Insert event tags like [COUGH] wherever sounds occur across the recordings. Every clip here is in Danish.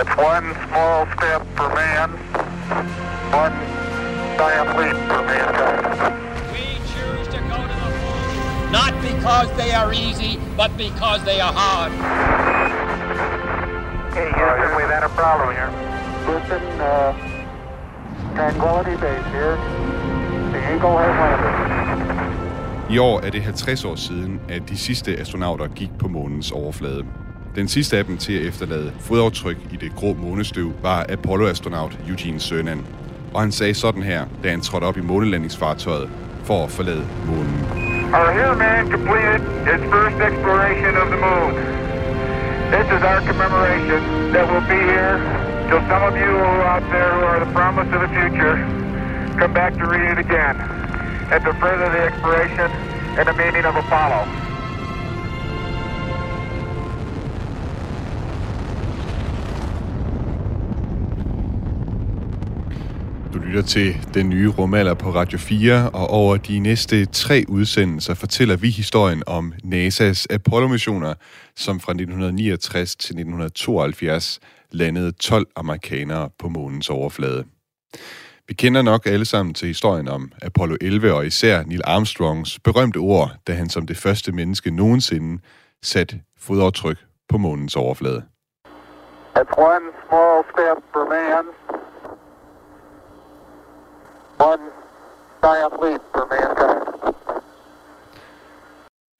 It's one small step for man, one giant leap for mankind. We choose to go to the moon, not because they are easy, but because they are hard. Hey, Houston, we've had a problem here. Houston, uh, Tranquility Base here. The Eagle has landed. I år er det 50 år siden, at de sidste astronauter gik på månens overflade. Den sidste af dem til at efterlade fodaftryk i det grå månestøv var Apollo-astronaut Eugene Cernan. Og han sagde sådan her, da han trådte op i månelandingsfartøjet for at forlade månen. Our here man completed its first exploration of the moon. This is our commemoration that will be here till some of you who are out there who are the promise of the future come back to read it again and to further the exploration and the meaning of Apollo. Du lytter til Den Nye Rumalder på Radio 4, og over de næste tre udsendelser fortæller vi historien om NASA's Apollo-missioner, som fra 1969 til 1972 landede 12 amerikanere på månens overflade. Vi kender nok alle sammen til historien om Apollo 11 og især Neil Armstrongs berømte ord, da han som det første menneske nogensinde satte fodaftryk på månens overflade. It's one small step for man, one giant leap for mankind.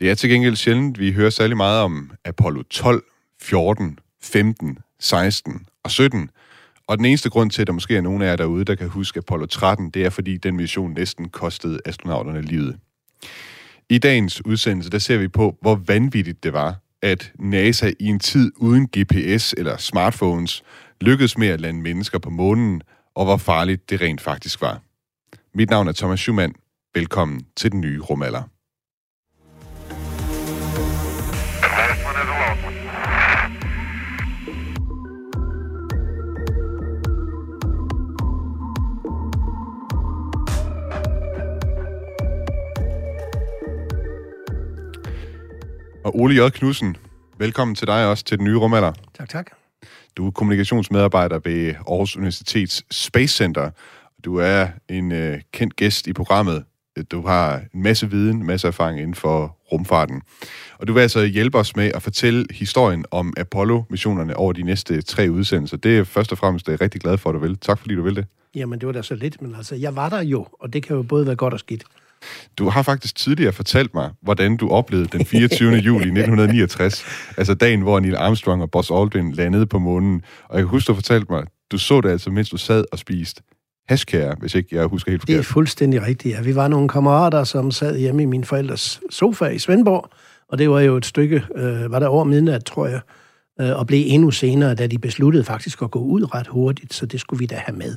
Det er til gengæld sjældent, vi hører særlig meget om Apollo 12, 14, 15, 16 og 17. Og den eneste grund til, at der måske er nogen af jer derude, der kan huske Apollo 13, det er, fordi den mission næsten kostede astronauterne livet. I dagens udsendelse, der ser vi på, hvor vanvittigt det var, at NASA i en tid uden GPS eller smartphones lykkedes med at lande mennesker på månen, og hvor farligt det rent faktisk var. Mit navn er Thomas Schumann. Velkommen til den nye rumalder. Og Ole J. Knudsen, velkommen til dig også til den nye rumalder. Tak, tak. Du er kommunikationsmedarbejder ved Aarhus Universitets Space Center. Du er en øh, kendt gæst i programmet. Du har en masse viden, en masse erfaring inden for rumfarten. Og du vil altså hjælpe os med at fortælle historien om Apollo-missionerne over de næste tre udsendelser. Det er først og fremmest jeg er rigtig glad for, at du vil. Tak fordi du vil det. Jamen, det var da så lidt, men altså, jeg var der jo, og det kan jo både være godt og skidt. Du har faktisk tidligere fortalt mig, hvordan du oplevede den 24. [LAUGHS] juli 1969, altså dagen, hvor Neil Armstrong og Buzz Aldrin landede på månen. Og jeg kan huske, du fortalte mig, du så det altså, mens du sad og spiste hashkære, hvis ikke jeg husker helt Det er forkert. fuldstændig rigtigt, ja. Vi var nogle kammerater, som sad hjemme i min forældres sofa i Svendborg, og det var jo et stykke, øh, var der over midnat, tror jeg, øh, og blev endnu senere, da de besluttede faktisk at gå ud ret hurtigt, så det skulle vi da have med.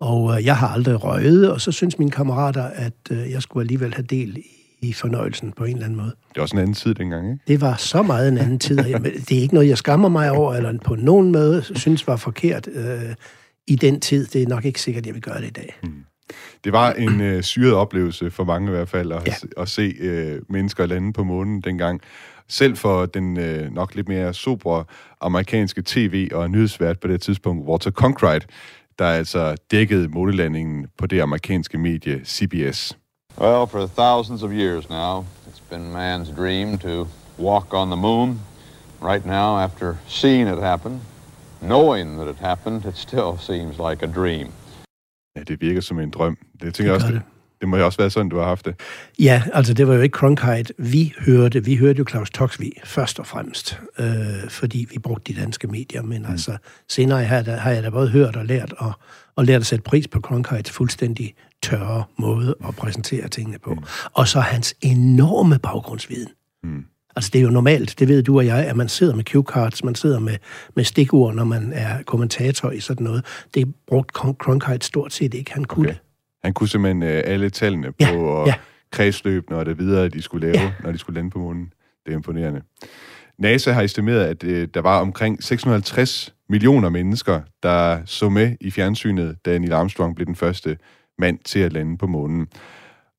Og øh, jeg har aldrig røget, og så synes mine kammerater, at øh, jeg skulle alligevel have del i, i fornøjelsen på en eller anden måde. Det var også en anden tid dengang, ikke? Det var så meget en anden tid, jeg, det er ikke noget, jeg skammer mig over, eller på nogen måde synes var forkert øh, i den tid. Det er nok ikke sikkert, jeg vil gøre det i dag. Det var en øh, syret oplevelse for mange i hvert fald, at, Ja. ja. at se øh, mennesker lande på månen dengang. Selv for den øh, nok lidt mere sobre amerikanske tv- og nyhedsvært på det tidspunkt, Walter Cronkite, der altså dækkede månelandingen på det amerikanske medie CBS. Well, for thousands of years now, it's been man's dream to walk on the moon. Right now, after seeing it happen, knowing that it happened, it still seems like a dream. Ja, det virker som en drøm. Det tænker Det jeg også, det, det må jo også være sådan, du har haft det. Ja, altså det var jo ikke Cronkite, vi hørte. Vi hørte jo Claus Toxvig først og fremmest, øh, fordi vi brugte de danske medier. Men mm. altså senere har jeg, da, har jeg da både hørt og lært, og, og lært at sætte pris på Cronkites fuldstændig tørre måde at præsentere tingene på. Mm. Og så hans enorme baggrundsviden. Mm. Altså det er jo normalt, det ved du og jeg, at man sidder med cue cards, man sidder med, med stikord, når man er kommentator i sådan noget. Det brugte Cron- Cronkite stort set ikke. Han kunne Okay. det. Han kunne simpelthen øh, alle tallene Ja, på og ja. kredsløbene og det videre, de skulle lave, Ja. når de skulle lande på månen. Det er imponerende. NASA har estimeret, at øh, der var omkring 650 millioner mennesker, der så med i fjernsynet, da Neil Armstrong blev den første mand til at lande på månen.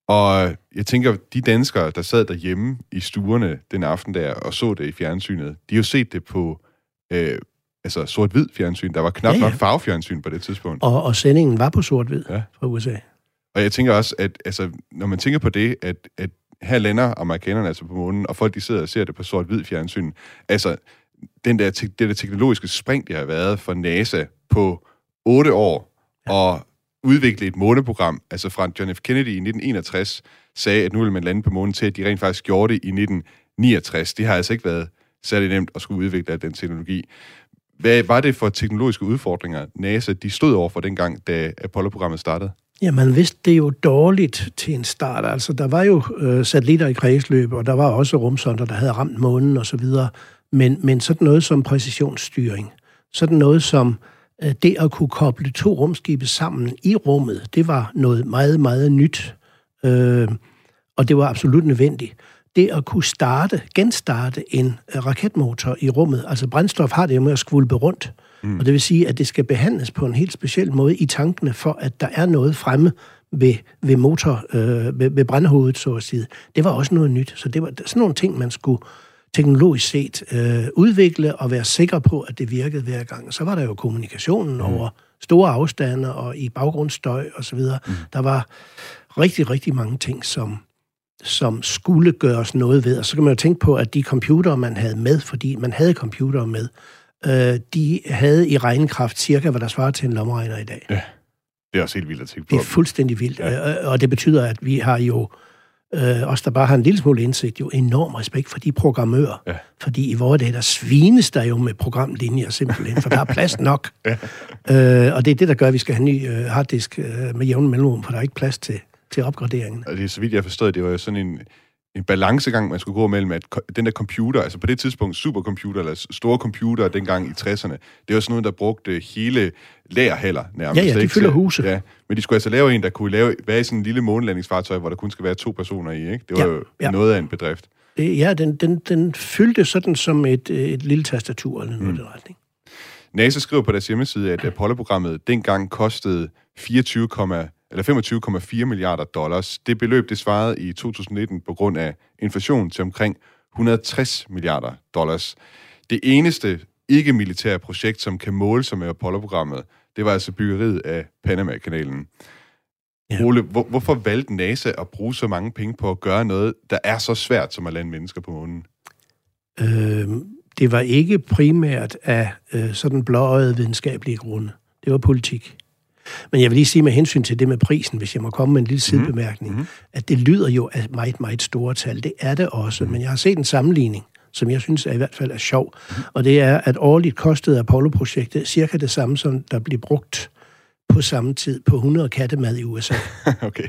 Og jeg tænker, de danskere, der sad derhjemme i stuerne den aften der og så det i fjernsynet, de har jo set det på øh, altså sort-hvid fjernsyn. Der var knap Ja, ja, nok farvefjernsyn på det tidspunkt. Og, og sendingen var på sort-hvid Ja. fra USA. Og jeg tænker også, at altså, når man tænker på det, at, at her lander amerikanerne altså på månen, og folk de sidder og ser det på sort-hvid fjernsyn, altså den der, det der teknologiske spring, det har været for NASA på otte år, ja. og udvikle et måneprogram, altså fra John F. Kennedy i 1961 sagde, at nu ville man lande på månen til, at de rent faktisk gjorde det i 1969. Det har altså ikke været særlig nemt at skulle udvikle af den teknologi. Hvad var det for teknologiske udfordringer, NASA de stod over for dengang, da Apollo-programmet startede? Ja, man vidste det jo dårligt til en start. Altså, der var jo øh, satellitter i kredsløb, og der var også rumsonder, der havde ramt månen og så videre. Men, men sådan noget som præcisionsstyring, sådan noget som det at kunne koble to rumskibe sammen i rummet, det var noget meget, meget nyt. Øh, og det var absolut nødvendigt. Det at kunne starte, genstarte en øh, raketmotor i rummet, altså brændstof har det jo med at skvulpe rundt, mm. og det vil sige, at det skal behandles på en helt speciel måde i tankene, for at der er noget fremme ved, ved motor, øh, ved, ved brændhovedet, så at sige. Det var også noget nyt, så det var sådan nogle ting, man skulle teknologisk set øh, udvikle og være sikker på, at det virkede hver gang. Så var der jo kommunikationen mm. over store afstande og i baggrundsstøj osv. Mm. Der var rigtig, rigtig mange ting, som, som skulle gøres noget ved. Og så kan man jo tænke på, at de computere, man havde med, fordi man havde computere med, øh, de havde i regnekraft cirka, hvad der svarer til en lommeregner i dag. Ja, det er også helt vildt at tænke Det på. er fuldstændig vildt. Ja. Og det betyder, at vi har jo, øh, os der bare har en lille smule indsigt, jo enorm respekt for de programmører. Ja. Fordi i vores dage, der svines der jo med programlinjer simpelthen, for der er plads nok. [LAUGHS] ja. øh, og det er det, der gør, at vi skal have en ny øh, harddisk øh, med jævne mellemrum, for der er ikke plads til, til opgraderingen. Og det er så vidt jeg forstod, det var jo sådan en, en balancegang, man skulle gå mellem, at den der computer, altså på det tidspunkt supercomputer, eller store computer dengang i 60'erne, det var sådan noget, der brugte hele lagerhaller nærmest. Ja, ja, de fylder huse. Ja, men de skulle altså lave en, der kunne lave, være i sådan en lille månelandingsfartøj, hvor der kun skal være to personer i, ikke? Det var Ja, jo ja. noget af en bedrift. Det, ja, den, den, den fyldte sådan som et, øh, et lille tastatur eller noget mm. i retning. NASA skriver på deres hjemmeside, at Apollo-programmet dengang kostede 24, eller 25,4 milliarder dollars. Det beløb, det svarede i 2019 på grund af inflation til omkring 160 milliarder dollars. Det eneste ikke-militære projekt, som kan måle sig med Apollo-programmet, det var altså byggeriet af Panama-kanalen. Ja. Ole, hvor, hvorfor valgte NASA at bruge så mange penge på at gøre noget, der er så svært som at lande mennesker på månen? Øh, det var ikke primært af øh, sådan blåøjet videnskabelige grunde. Det var politik. Men jeg vil lige sige med hensyn til det med prisen, hvis jeg må komme med en lille sidebemærkning, mm-hmm. at det lyder jo af meget, meget store tal. Det er det også, mm-hmm. men jeg har set en sammenligning, som jeg synes er i hvert fald er sjov. Mm-hmm. Og det er, at årligt kostede Apollo-projektet cirka det samme, som der blev brugt på samme tid på 100 kattemad i USA. [LAUGHS] okay.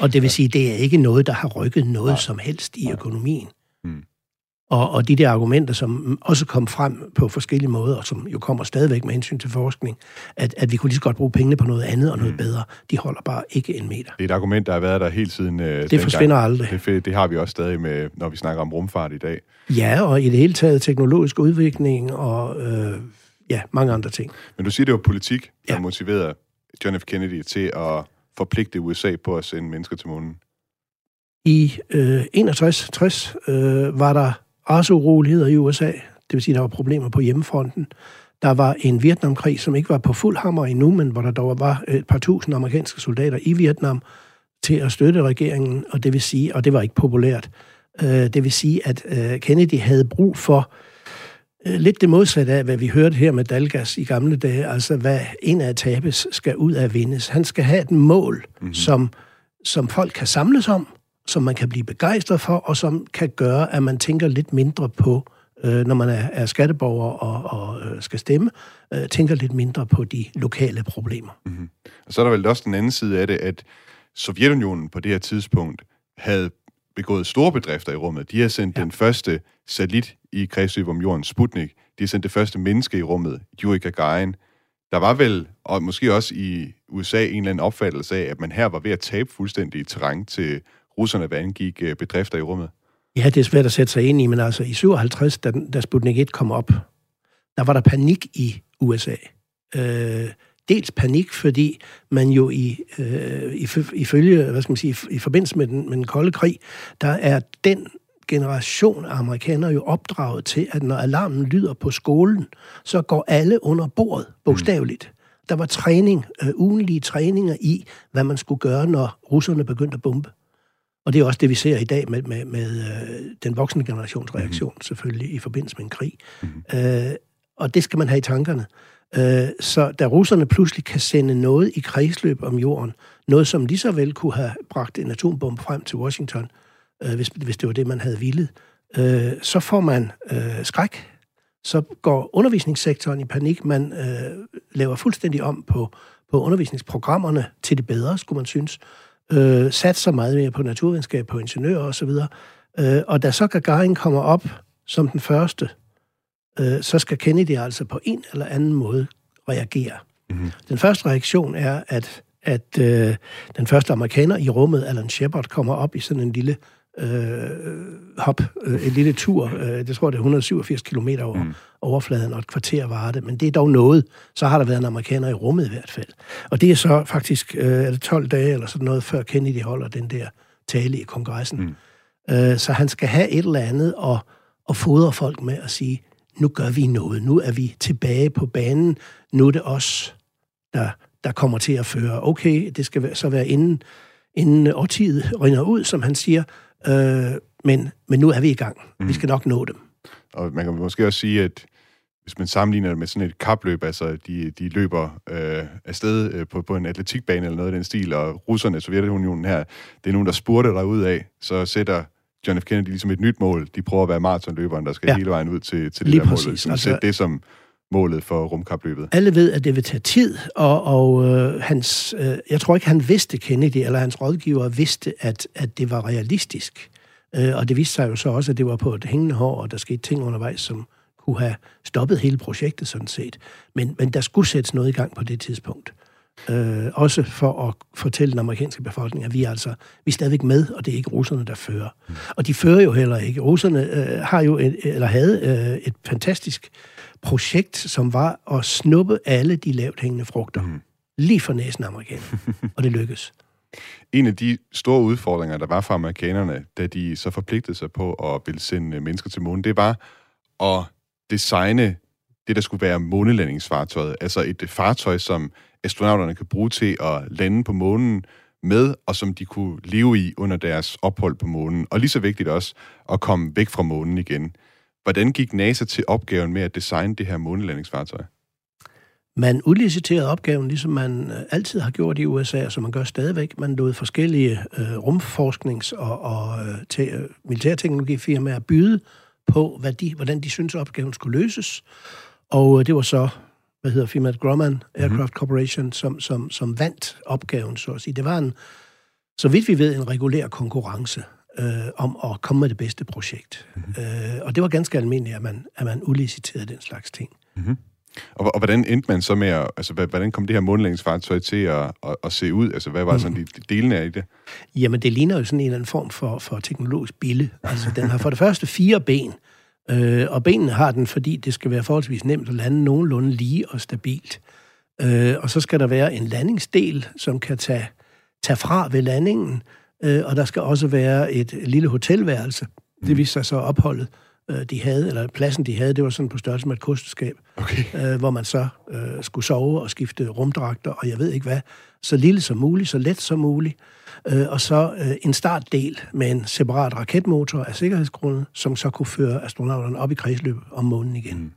Og det vil sige, det er ikke noget, der har rykket noget Nej. som helst i økonomien. Og, og de der argumenter, som også kom frem på forskellige måder, og som jo kommer stadigvæk med hensyn til forskning, at, at vi kunne lige så godt bruge pengene på noget andet og noget mm. bedre, de holder bare ikke en meter. Det er et argument, der har været der hele tiden. Øh, Det forsvinder aldrig. Det, det har vi også stadig med, når vi snakker om rumfart i dag. Ja, og i det hele taget teknologisk udvikling og øh, ja, mange andre ting. Men du siger, det var politik, der Ja. motiverede John F. Kennedy til at forpligte USA på at sende mennesker til månen. I øh, 61-60 øh, var der raceuroligheder i USA. Det vil sige, der var problemer på hjemmefronten. Der var en Vietnamkrig, som ikke var på fuld hammer endnu, men hvor der dog var et par tusind amerikanske soldater i Vietnam til at støtte regeringen, og det vil sige, og det var ikke populært, øh, det vil sige, at øh, Kennedy havde brug for øh, lidt det modsatte af, hvad vi hørte her med Dalgas i gamle dage, altså hvad en af tabes skal ud af vindes. Han skal have et mål, mm-hmm. som, som folk kan samles om, som man kan blive begejstret for, og som kan gøre, at man tænker lidt mindre på, øh, når man er, er skatteborger og, og øh, skal stemme, øh, tænker lidt mindre på de lokale problemer. Mm-hmm. Og så er der vel også den anden side af det, at Sovjetunionen på det her tidspunkt havde begået store bedrifter i rummet. De har sendt ja. den første satellit i kredsløb om jorden, Sputnik. De har sendt det første menneske i rummet, Yuri Gagarin. Der var vel, og måske også i USA, en eller anden opfattelse af, at man her var ved at tabe fuldstændig terræn til russerne, hvad angik øh, bedrifter i rummet. Ja, det er svært at sætte sig ind i, men altså i 57, da, da Sputnik 1 kom op, der var der panik i USA. Øh, dels panik, fordi man jo i, øh, i, ifølge, hvad skal man sige, i forbindelse med den, med den kolde krig, der er den generation af amerikanere jo opdraget til, at når alarmen lyder på skolen, så går alle under bordet, bogstaveligt. Der var træning, øh, ugenlige træninger i, hvad man skulle gøre, når russerne begyndte at bombe. Og det er også det, vi ser i dag med, med, med øh, den voksne generations reaktion, mm. selvfølgelig, i forbindelse med en krig. Mm. Øh, og det skal man have i tankerne. Øh, så da russerne pludselig kan sende noget i kredsløb om jorden, noget som lige så vel kunne have bragt en atombombe frem til Washington, øh, hvis, hvis det var det, man havde ville, øh, så får man øh, skræk. Så går undervisningssektoren i panik. Man øh, laver fuldstændig om på, på undervisningsprogrammerne til det bedre, skulle man synes. Øh, satser meget mere på naturvidenskab, på ingeniører osv. Øh, og da så Gagarin kommer op som den første, øh, så skal Kennedy altså på en eller anden måde reagere. Mm-hmm. Den første reaktion er, at, at øh, den første amerikaner i rummet, Alan Shepard, kommer op i sådan en lille øh, hop, øh, en lille tur. Øh, det tror jeg, det er 187 km over mm. overfladen, og et kvarter var det. Men det er dog noget. Så har der været en amerikaner i rummet i hvert fald. Og det er så faktisk øh, er det 12 dage eller sådan noget, før Kennedy holder den der tale i kongressen. Mm. Øh, så han skal have et eller andet og, og fodre folk med at sige, nu gør vi noget. Nu er vi tilbage på banen. Nu er det os, der, der kommer til at føre. Okay, det skal så være inden, inden årtiet rinder ud, som han siger. Øh, men, men nu er vi i gang. Mm. Vi skal nok nå dem. Og man kan måske også sige, at hvis man sammenligner det med sådan et kapløb, altså de, de løber øh, afsted øh, på, på en atletikbane eller noget af den stil, og russerne, Sovjetunionen her, det er nogen, der spurter der ud af, så sætter John F. Kennedy ligesom et nyt mål. De prøver at være maratonløberen, der skal ja. hele vejen ud til, til det Lige der præcis. mål. Ligesom altså, sætte det som målet for rumkapløbet. Alle ved, at det vil tage tid, og, og øh, hans, øh, jeg tror ikke, han vidste Kennedy, eller hans rådgiver vidste, at, at det var realistisk. Øh, og det viste sig jo så også, at det var på et hængende hår, og der skete ting undervejs, som kunne have stoppet hele projektet sådan set. Men, men der skulle sættes noget i gang på det tidspunkt. Øh, også for at fortælle den amerikanske befolkning, at vi er altså vi er stadigvæk med, og det er ikke russerne, der fører. Mm. Og de fører jo heller ikke. Russerne øh, har jo et, eller havde øh, et fantastisk projekt, som var at snuppe alle de lavt hængende frugter. Mm. Lige for næsen af amerikanerne. [LAUGHS] og det lykkedes. En af de store udfordringer, der var for amerikanerne, da de så forpligtede sig på at ville sende mennesker til månen, det var at designe det, der skulle være månelandingsfartøjet. Altså et fartøj, som astronauterne kan bruge til at lande på månen med, og som de kunne leve i under deres ophold på månen. Og lige så vigtigt også, at komme væk fra månen igen. Hvordan gik NASA til opgaven med at designe det her månelandingsfartøj? Man udliciterede opgaven, ligesom man øh, altid har gjort i USA, og som man gør stadigvæk. Man lod forskellige øh, rumforsknings- og, og øh, te, øh, militærteknologifirmaer byde på, hvad de, hvordan de synes opgaven skulle løses. Og øh, det var så hvad hedder firmaet Grumman mhm. Aircraft mm-hmm. Corporation, som, som, som vandt opgaven, så at sige. Det var en, så vidt vi ved, en regulær konkurrence øh, om at komme med det bedste projekt. Mm-hmm. Øh, og det var ganske almindeligt, at man, at man uliciterede den slags ting. Mm-hmm. Og, og hvordan endte man så med at, altså hvordan kom det her månlægningsfartøj til at, at, at se ud? Altså hvad var mm. sådan de delene af det? Jamen det ligner jo sådan en eller anden form for, for teknologisk bille. Altså den har for det første fire ben, Øh, og benene har den, fordi det skal være forholdsvis nemt at lande nogenlunde lige og stabilt. Øh, og så skal der være en landingsdel, som kan tage, tage fra ved landingen, øh, og der skal også være et lille hotelværelse. Det mm. viste sig så opholdet, øh, de havde, eller pladsen, de havde, det var sådan på størrelse med et kosteskab, okay. øh, hvor man så øh, skulle sove og skifte rumdragter, og jeg ved ikke hvad. Så lille som muligt, så let som muligt øh, og så øh, en startdel med en separat raketmotor af sikkerhedsgrunde, som så kunne føre astronauterne op i kredsløbet om månen igen. Mm.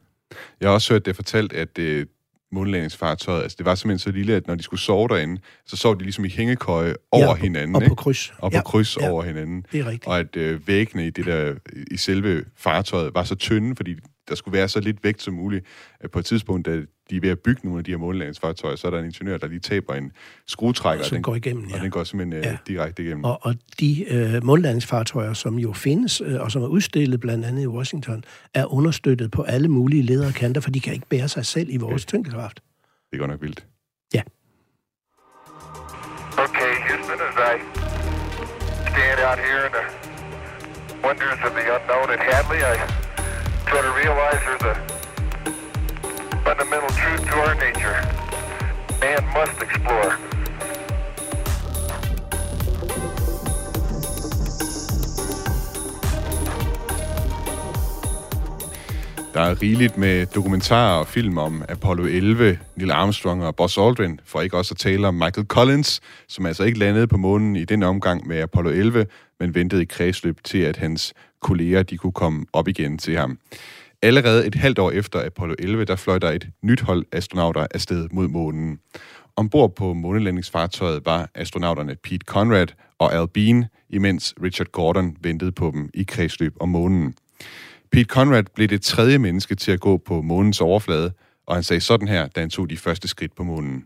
Jeg har også hørt det fortalt, at øh, månelandingsfartøjet, altså det var simpelthen så lille, at når de skulle sove derinde, så sov de ligesom i hængekøje over ja, hinanden. Og på kryds. Og på ja, kryds ja, over hinanden. Det er rigtigt. Og at øh, væggene i, det der, i selve fartøjet var så tynde, fordi der skulle være så lidt vægt som muligt. På et tidspunkt, da de er ved at bygge nogle af de her månelandingsfartøjer, så er der en ingeniør, der lige taber en skruetrækker. Som den, går igennem, ja. Og den går simpelthen øh, ja. direkte igennem. Og, og de øh, månelandingsfartøjer, som jo findes, øh, og som er udstillet blandt andet i Washington, er understøttet på alle mulige ledere og kanter, for de kan ikke bære sig selv i vores okay. tyngdekraft. Det går nok vildt. Ja. Okay, Houston, as I stand out here in the wonders of the unknown at Hadley, I try to realize there's a fundamental truth to our nature. Man must explore. Der er rigeligt med dokumentarer og film om Apollo 11, Neil Armstrong og Buzz Aldrin, for ikke også at tale om Michael Collins, som altså ikke landede på månen i den omgang med Apollo 11, men ventede i kredsløb til, at hans kolleger de kunne komme op igen til ham. Allerede et halvt år efter Apollo 11, der fløj der et nyt hold astronauter afsted mod månen. Ombord på månelandingsfartøjet var astronauterne Pete Conrad og Al Bean, imens Richard Gordon ventede på dem i kredsløb om månen. Pete Conrad blev det tredje menneske til at gå på månens overflade, og han sagde sådan her, da han tog de første skridt på månen.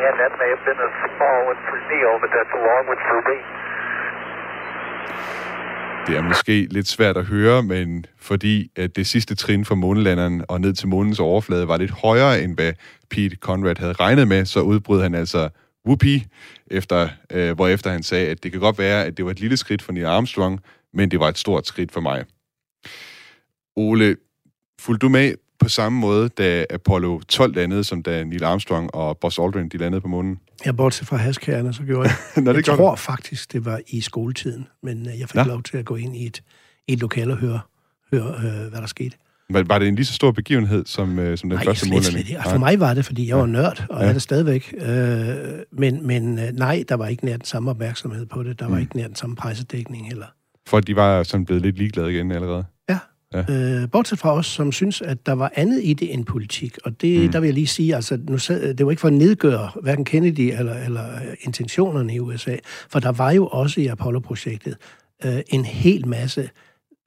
Yeah, that may have been a small one for Neil, but that's a long one for me. Det er måske lidt svært at høre, men fordi at det sidste trin fra månelanderen og ned til månens overflade var lidt højere, end hvad Pete Conrad havde regnet med, så udbrød han altså whoopee, efter, øh, hvorefter han sagde, at det kan godt være, at det var et lille skridt for Neil Armstrong, men det var et stort skridt for mig. Ole, fulgte du med på samme måde, da Apollo 12 landede, som da Neil Armstrong og Buzz Aldrin de landede på månen? Jeg bortset fra haskærerne, så gjorde jeg. [LAUGHS] Nå, det jeg tror faktisk, det var i skoletiden, men øh, jeg fik Nå. lov til at gå ind i et, i et lokale og høre, høre øh, hvad der skete. Var, var det en lige så stor begivenhed som, øh, som den Nej, første slet, månelanding? slet For mig var det, fordi jeg var nørd, og Ja. ja. er det stadigvæk. Øh, men men øh, nej, der var ikke nær den samme opmærksomhed på det. Der var Mm. ikke nær den samme pressedækning heller. For de var sådan blevet lidt ligeglade igen allerede. Ja. Øh, bortset fra os, som synes, at der var andet i det end politik. Og det, Mm. mm. der vil jeg lige sige, altså, nu, sad- det var ikke for at nedgøre hverken Kennedy eller, eller øh, intentionerne i USA, for der var jo også i Apollo-projektet øh, en hel masse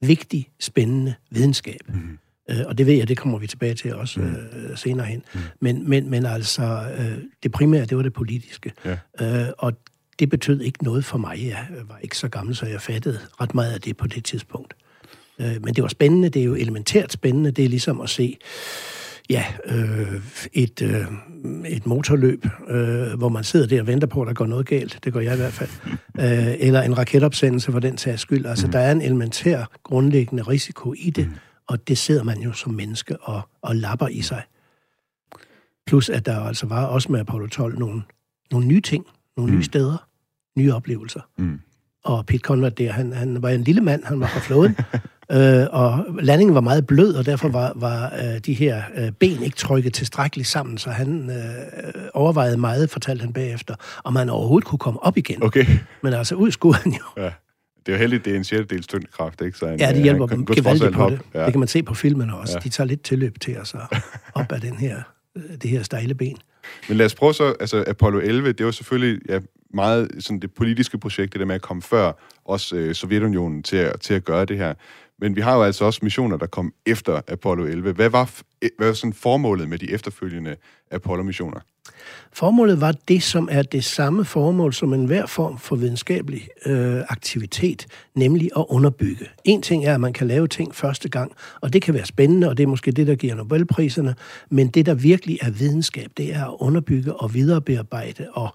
vigtig, spændende videnskab. Mm. Øh, og det ved jeg, det kommer vi tilbage til også Mm. øh, senere hen. Mm. Men, men, men altså, øh, det primære, det var det politiske. Ja. Øh, og det betød ikke noget for mig. Jeg var ikke så gammel, så jeg fattede ret meget af det på det tidspunkt. Øh, men det var spændende. Det er jo elementært spændende. Det er ligesom at se ja, øh, et, øh, et motorløb, øh, hvor man sidder der og venter på, at der går noget galt. Det gør jeg i hvert fald. Øh, eller en raketopsendelse for den sags skyld. Altså, der er en elementær, grundlæggende risiko i det, og det sidder man jo som menneske og, og lapper i sig. Plus, at der altså var også med Apollo 12 nogle, nogle nye ting, nogle Mm. nye steder, nye oplevelser. Mm. Og Pete Conrad der, han, han var en lille mand, han var fra flåden, [LAUGHS] øh, og landingen var meget blød, og derfor var, var øh, de her øh, ben ikke trykket tilstrækkeligt sammen, så han øh, overvejede meget, fortalte han bagefter, om han overhovedet kunne komme op igen. Okay. Men altså, ud skulle han jo. Ja. Det er jo heldigt, det er en sjettedels tyngdekraft, ikke? Så han, Ja, øh, det hjælper han kan- dem gevaldigt på det. Ja. Det kan man se på filmene også. Ja. De tager lidt tilløb til os op af den her, øh, det her stejle ben. Men lad os prøve så, altså Apollo 11, det var selvfølgelig ja, meget sådan det politiske projekt, det der med at komme før også øh, Sovjetunionen til at, til at gøre det her. Men vi har jo altså også missioner, der kom efter Apollo 11. Hvad var, e- hvad var sådan formålet med de efterfølgende Apollo-missioner? Formålet var det, som er det samme formål som enhver form for videnskabelig øh, aktivitet, nemlig at underbygge. En ting er, at man kan lave ting første gang, og det kan være spændende, og det er måske det, der giver Nobelpriserne, men det, der virkelig er videnskab, det er at underbygge og viderebearbejde, og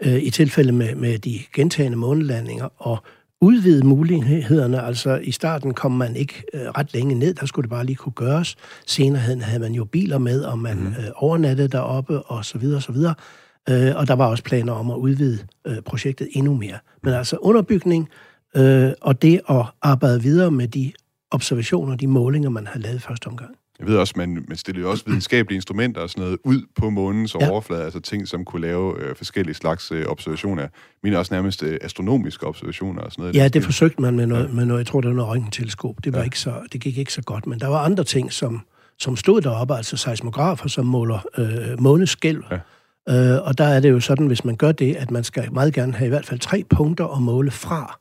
øh, i tilfælde med, med de gentagende månelandinger, og udvide mulighederne. Altså i starten kom man ikke øh, ret længe ned, der skulle det bare lige kunne gøres. Senere havde, man jo biler med, og man mm. øh, overnattede deroppe, og så videre, og så videre. Øh, og der var også planer om at udvide øh, projektet endnu mere. Men altså underbygning, øh, og det at arbejde videre med de observationer, de målinger, man havde lavet første omgang. Jeg ved også, man, man stillede jo også [CLEARS THROAT] videnskabelige instrumenter og sådan noget ud på månens Ja. overflade, altså ting, som kunne lave øh, forskellige slags øh, observationer. Mine også nærmest øh, astronomiske observationer og sådan noget. Ja, det forsøgte man med noget, med noget jeg tror, det var noget røntgenteleskop. Det, var Ja. ikke så, det gik ikke så godt, men der var andre ting, som, som stod deroppe, altså seismografer, som måler øh, måneskælv. Ja. Øh, og der er det jo sådan, hvis man gør det, at man skal meget gerne have i hvert fald tre punkter at måle fra.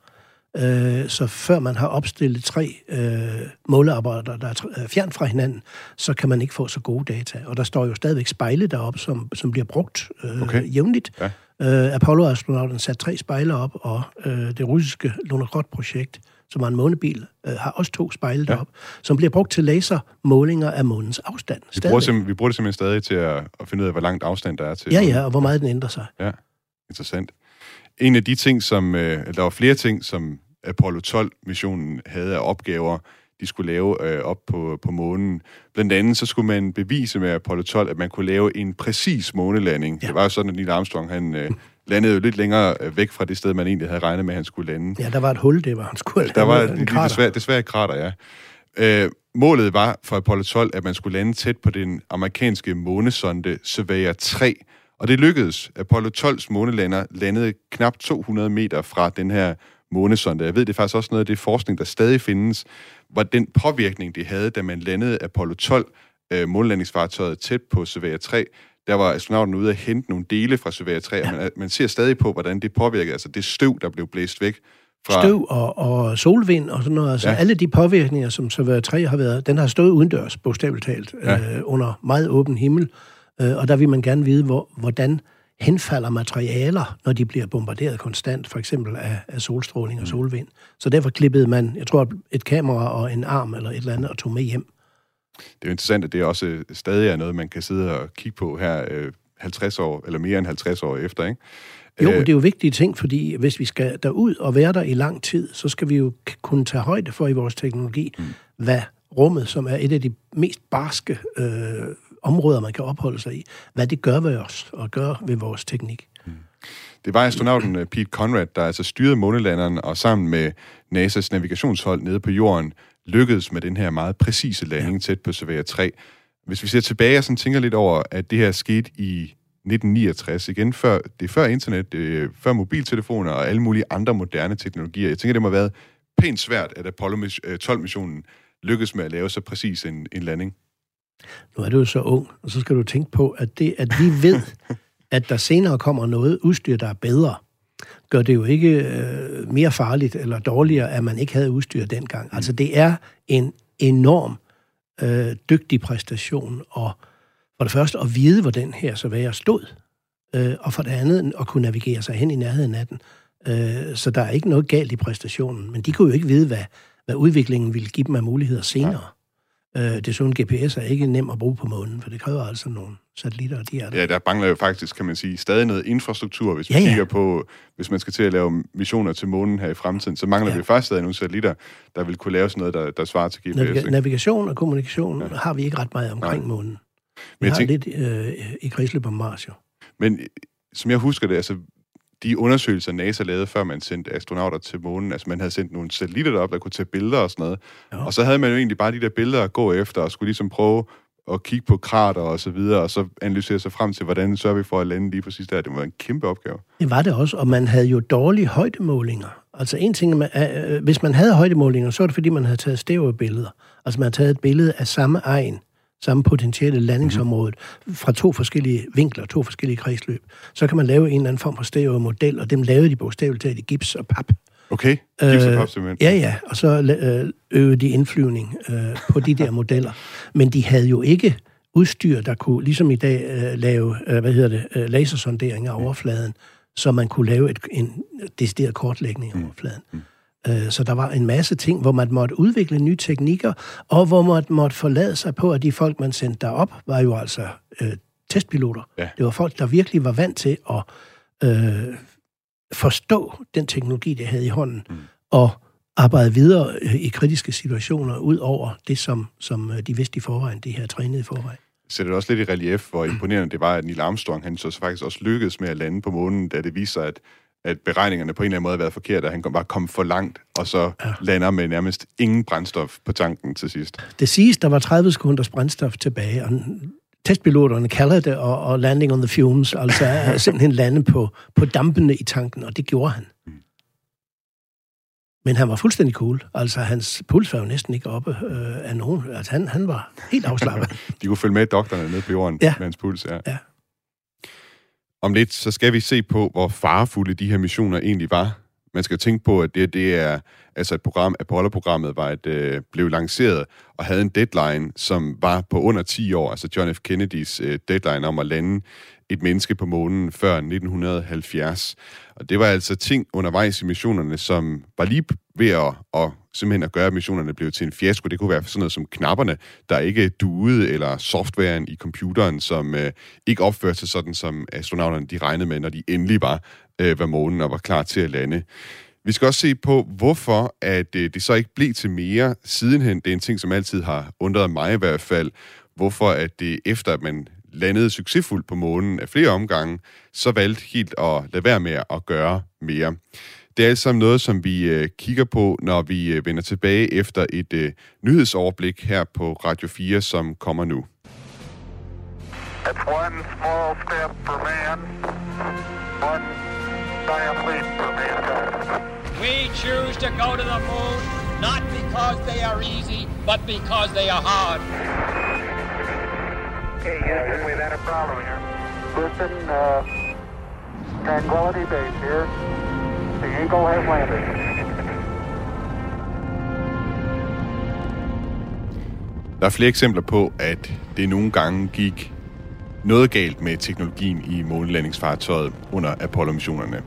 Øh, så før man har opstillet tre øh, måleapparater, der er øh, fjernt fra hinanden, så kan man ikke få så gode data. Og der står jo stadigvæk spejle deroppe, som, som bliver brugt øh, Okay. jævnligt. Ja. Øh, Apollo-astronauten satte tre spejle op, og øh, det russiske Lunokhod-projekt, som var en månebil, øh, har også to spejle Ja. derop, som bliver brugt til lasermålinger af månens afstand. Vi bruger, simpel- vi bruger det simpelthen stadig til at, at finde ud af, hvor langt afstand der er til. Ja, ja, og hvor meget den ændrer sig. Ja, interessant. En af de ting, som... Øh, der var flere ting, som Apollo 12-missionen havde af opgaver, de skulle lave øh, op på, på månen. Blandt andet så skulle man bevise med Apollo 12, at man kunne lave en præcis månelanding. Ja. Det var jo sådan, at Neil Armstrong han, øh, landede jo lidt længere øh, væk fra det sted, man egentlig havde regnet med, at han skulle lande. Ja, der var et hul, det var han skulle Der var [LAUGHS] en krater. desværre, desværre et krater, ja. Øh, målet var for Apollo 12, at man skulle lande tæt på den amerikanske månesonde Surveyor 3, og det lykkedes. Apollo 12's månelander landede knap 200 meter fra den her månesonde. Jeg ved, det er faktisk også noget af det forskning, der stadig findes, var den påvirkning, det havde, da man landede Apollo 12, øh, månelandingsfartøjet tæt på Surveyor 3, der var astronauten ude at hente nogle dele fra Surveyor 3, ja. og man, man ser stadig på, hvordan det påvirkede, altså det støv, der blev blæst væk fra... Støv og, og solvind og sådan noget. Altså ja. alle de påvirkninger, som Surveyor 3 har været, den har stået udendørs, bogstaveligt talt, ja. øh, under meget åben himmel. Øh, og der vil man gerne vide, hvor, hvordan henfalder materialer, når de bliver bombarderet konstant, for eksempel af, af solstråling og mm. solvind. Så derfor klippede man, jeg tror, et kamera og en arm eller et eller andet og tog med hjem. Det er jo interessant, at det også stadig er noget, man kan sidde og kigge på her øh, 50 år, eller mere end 50 år efter, ikke? Jo, øh, det er jo vigtige ting, fordi hvis vi skal derud og være der i lang tid, så skal vi jo kunne tage højde for i vores teknologi, mm. hvad rummet, som er et af de mest barske øh, områder, man kan opholde sig i, hvad det gør ved os og gør ved vores teknik. Det var astronauten øh, Pete Conrad, der altså styrede månelanderen og sammen med NASA's navigationshold nede på jorden lykkedes med den her meget præcise landing ja. tæt på Surveyor 3. Hvis vi ser tilbage og sådan tænker lidt over, at det her skete i 1969, igen før, det er før internet, det er før mobiltelefoner og alle mulige andre moderne teknologier. Jeg tænker, det må have været pænt svært, at Apollo 12-missionen øh, lykkedes med at lave så præcis en, en landing. Nu er du jo så ung, og så skal du tænke på, at det, at vi ved, [LAUGHS] at der senere kommer noget udstyr, der er bedre, gør det jo ikke øh, mere farligt eller dårligere, at man ikke havde udstyr dengang. Mm. Altså det er en enorm øh, dygtig præstation, og for det første at vide, hvor den her så være stod, øh, og for det andet at kunne navigere sig hen i nærheden af den. Øh, så der er ikke noget galt i præstationen, men de kunne jo ikke vide, hvad, hvad udviklingen ville give dem af muligheder senere. Ja. Øh, sådan, GPS er ikke nem at bruge på månen, for det kræver altså nogle satellitter, og de er der. Ja, der mangler jo faktisk, kan man sige, stadig noget infrastruktur, hvis vi ja, ja. kigger på, hvis man skal til at lave missioner til månen her i fremtiden, så mangler ja. vi faktisk stadig nogle satellitter, der vil kunne lave sådan noget, der, der svarer til GPS. Naviga- navigation og kommunikation ja. har vi ikke ret meget omkring Nej. månen. Vi Men har tænker, lidt øh, i kredsløb om Mars, jo. Men som jeg husker det, altså de undersøgelser, NASA lavede, før man sendte astronauter til månen, altså man havde sendt nogle satellitter derop, der kunne tage billeder og sådan noget. Ja. Og så havde man jo egentlig bare de der billeder at gå efter, og skulle ligesom prøve at kigge på krater og så videre, og så analysere sig frem til, hvordan sørger vi for at lande lige præcis der. Det var en kæmpe opgave. Det var det også, og man havde jo dårlige højdemålinger. Altså en ting, øh, hvis man havde højdemålinger, så var det fordi, man havde taget stereobilleder. Altså man havde taget et billede af samme egen samme potentielle landingsområde mm-hmm. fra to forskellige vinkler, to forskellige kredsløb. Så kan man lave en eller anden form for stereo-model, og dem lavede de bogstaveligt talt i gips og pap. Okay, gips og pap simpelthen. Ja, ja, og så øh, øvede de indflyvning øh, på de der [LAUGHS] modeller. Men de havde jo ikke udstyr, der kunne, ligesom i dag, øh, lave, øh, hvad hedder det, øh, lasersondering af overfladen, så man kunne lave et, en decideret kortlægning af mm. overfladen. Mm. Øh, så der var en masse ting, hvor man måtte udvikle nye teknikker, og hvor man måtte forlade sig på, at de folk, man sendte derop, var jo altså øh, testpiloter. Ja. Det var folk, der virkelig var vant til at øh, forstå den teknologi, de havde i hånden, mm. og arbejde videre øh, i kritiske situationer, ud over det, som, som øh, de vidste i forvejen, de her trænede i forvejen sætter det også lidt i relief, hvor imponerende det var, at Neil Armstrong han så faktisk også lykkedes med at lande på månen, da det viser sig, at at beregningerne på en eller anden måde har været forkerte, at han bare kom for langt, og så ja. lander med nærmest ingen brændstof på tanken til sidst. Det siges, der var 30 sekunders brændstof tilbage, og testpiloterne kalder det, og, og landing on the fumes, altså [LAUGHS] simpelthen lande på, på dampene i tanken, og det gjorde han. Mm. Men han var fuldstændig cool. Altså, hans puls var jo næsten ikke oppe øh, af nogen. Altså, han, han var helt afslappet. [LAUGHS] De kunne følge med doktorerne nede på jorden ja. med hans puls, ja. ja. Om lidt, så skal vi se på, hvor farefulde de her missioner egentlig var. Man skal tænke på, at det, det er altså et program, Apollo-programmet var et, øh, blev lanceret og havde en deadline, som var på under 10 år, altså John F. Kennedys øh, deadline om at lande et menneske på månen før 1970. Og det var altså ting undervejs i missionerne, som var lige ved at, at simpelthen at gøre, at missionerne blev til en fiasko. Det kunne være sådan noget som knapperne, der ikke duede, eller softwaren i computeren, som øh, ikke opførte sig sådan, som astronauterne de regnede med, når de endelig var øh, ved månen og var klar til at lande. Vi skal også se på, hvorfor at øh, det så ikke blev til mere sidenhen. Det er en ting, som altid har undret mig i hvert fald. Hvorfor at det efter, at man landede succesfuldt på månen af flere omgange, så valgte helt at lade være med at gøre mere. Det er alt sammen noget, som vi øh, kigger på, når vi øh, vender tilbage efter et øh, nyhedsoverblik her på Radio 4, som kommer nu. It's one small step for man, one giant leap for mankind. We choose to go to the moon not because they are easy, but because they are hard. Okay, Houston, we've had a problem here. Houston, uh, Tranquility Base here. The Eagle has landed. Der er flere eksempler på, at det nogle gange gik noget galt med teknologien i månelandingsfartøjet under Apollo-missionerne.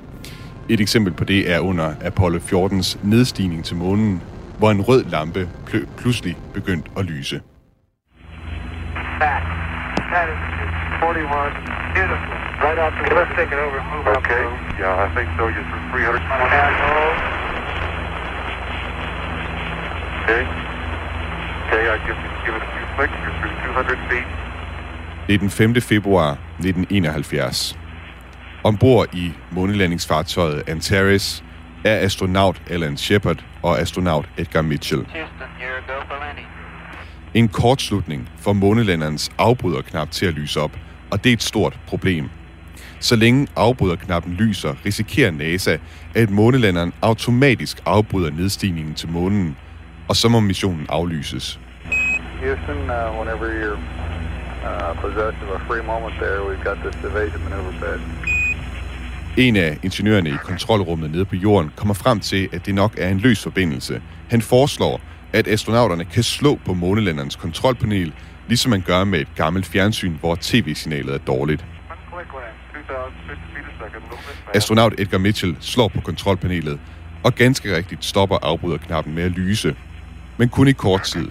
Et eksempel på det er under Apollo 14's nedstigning til månen, hvor en rød lampe pl- pludselig begyndte at lyse. That, That is 41. Beautiful. Right out the Let's take it over move okay. up. Yeah, I think so. You're through 300. Okay. Okay, I give, give it a few clicks. You're through 200 feet. Det er den 5. februar 1971. Ombord i månelandingsfartøjet Antares er astronaut Alan Shepard og astronaut Edgar Mitchell. En kortslutning får månelanderens afbryderknap til at lyse op, og det er et stort problem. Så længe afbryderknappen lyser, risikerer NASA, at månelanderen automatisk afbryder nedstigningen til månen, og så må missionen aflyses. Houston, uh, whenever you're uh, possessed of a free moment there, we've got this evasion maneuver bed. En af ingeniørerne i kontrolrummet nede på jorden kommer frem til, at det nok er en løs forbindelse. Han foreslår, at astronauterne kan slå på månelanderens kontrolpanel, ligesom man gør med et gammelt fjernsyn, hvor tv-signalet er dårligt. Astronaut Edgar Mitchell slår på kontrolpanelet, og ganske rigtigt stopper afbryderknappen med at lyse. Men kun i kort tid.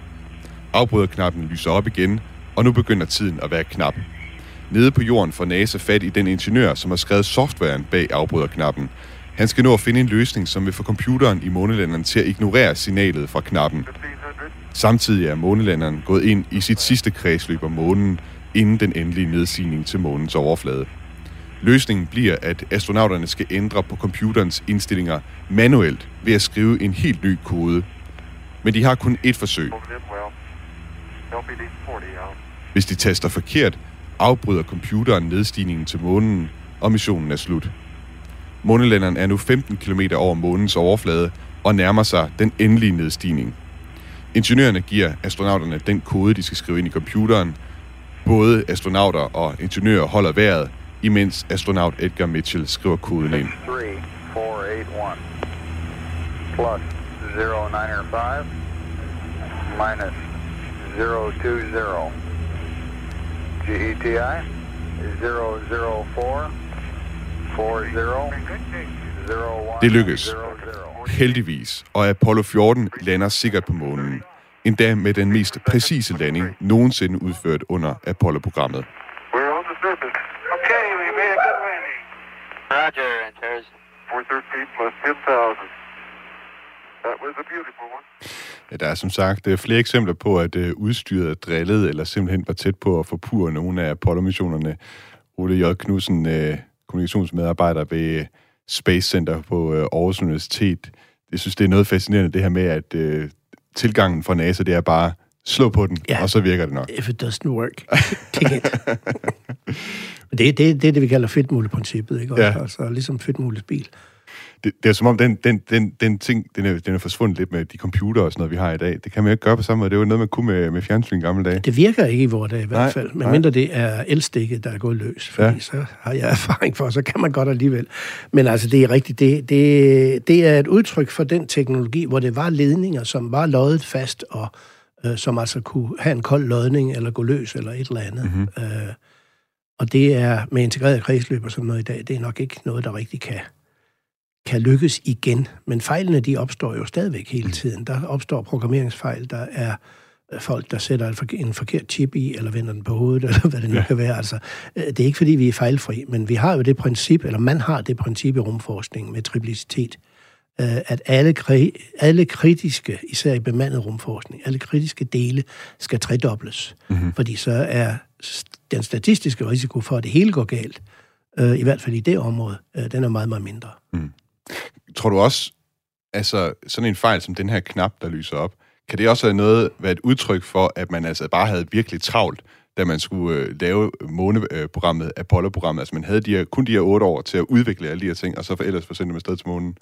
Afbryderknappen lyser op igen, og nu begynder tiden at være knap. Nede på jorden får NASA fat i den ingeniør, som har skrevet softwaren bag afbryderknappen. Han skal nå at finde en løsning, som vil få computeren i månelanderen til at ignorere signalet fra knappen. 1500. Samtidig er månelanderen gået ind i sit sidste kredsløb om månen, inden den endelige nedsigning til månens overflade. Løsningen bliver, at astronauterne skal ændre på computerens indstillinger manuelt ved at skrive en helt ny kode. Men de har kun ét forsøg. Hvis de taster forkert, afbryder computeren nedstigningen til månen, og missionen er slut. Månelanderen er nu 15 km over månens overflade og nærmer sig den endelige nedstigning. Ingeniørerne giver astronauterne den kode, de skal skrive ind i computeren. Både astronauter og ingeniører holder vejret, imens astronaut Edgar Mitchell skriver koden ind. 6481 plus 095 minus 020 GETI 004 40 01 Det lykkes. Heldigvis, og Apollo 14 lander sikkert på månen. Endda med den mest præcise landing nogensinde udført under Apollo-programmet. We're on the surface. Okay, we made a good landing. Roger, Antares. 413 plus 10,000. That was a beautiful one. Ja, der er som sagt øh, flere eksempler på, at øh, udstyret er drillet eller simpelthen var tæt på at forpure nogle af Apollo-missionerne. Ole J. Knudsen, øh, kommunikationsmedarbejder ved Space Center på Aarhus Universitet. Jeg synes, det er noget fascinerende, det her med, at øh, tilgangen fra NASA, det er bare slå på den, Ja. og så virker det nok. If it doesn't work, kick it. [LAUGHS] det, det, det er det, vi kalder fedtmuleprincippet, ikke? Ja. Ja. Altså, ligesom fedtmules bil. Det, det er som om, den, den, den, den ting, den er, den er forsvundet lidt med de computer og sådan noget, vi har i dag. Det kan man jo ikke gøre på samme måde. Det var noget, man kunne med, med fjernsyn i gamle dage. Det virker ikke i vores dag i hvert Nej, fald, medmindre det er elstikket, der er gået løs, fordi Ja. så har jeg [LAUGHS] erfaring for, så kan man godt alligevel. Men altså, det er rigtigt, det, det, det er et udtryk for den teknologi, hvor det var ledninger, som var løjet fast, og øh, som altså kunne have en kold lodning, eller gå løs, eller et eller andet. Mhm. Mm-hmm. Øh, og det er med integreret kredsløb og sådan noget i dag, det er nok ikke noget, der rigtig kan, kan lykkes igen. Men fejlene, de opstår jo stadigvæk hele tiden. Der opstår programmeringsfejl, der er øh, folk, der sætter en forke- en forkert chip i, eller vender den på hovedet, [LAUGHS] eller hvad det nu Ja. kan være. Altså, øh, det er ikke, fordi vi er fejlfri, men vi har jo det princip, eller man har det princip i rumforskning med triplicitet, øh, at alle, alle kritiske, især i bemandet rumforskning, alle kritiske dele skal tredobles. Mm-hmm. Fordi så er den statistiske risiko for, at det hele går galt, øh, i hvert fald i det område, øh, den er meget, meget mindre. Mm. Tror du også, altså sådan en fejl som den her knap, der lyser op, kan det også have noget, være et udtryk for, at man altså bare havde virkelig travlt, da man skulle øh, lave måneprogrammet, øh, Apollo-programmet? Altså man havde de her, kun de her otte år til at udvikle alle de her ting, og så for ellers forsende dem afsted til månen.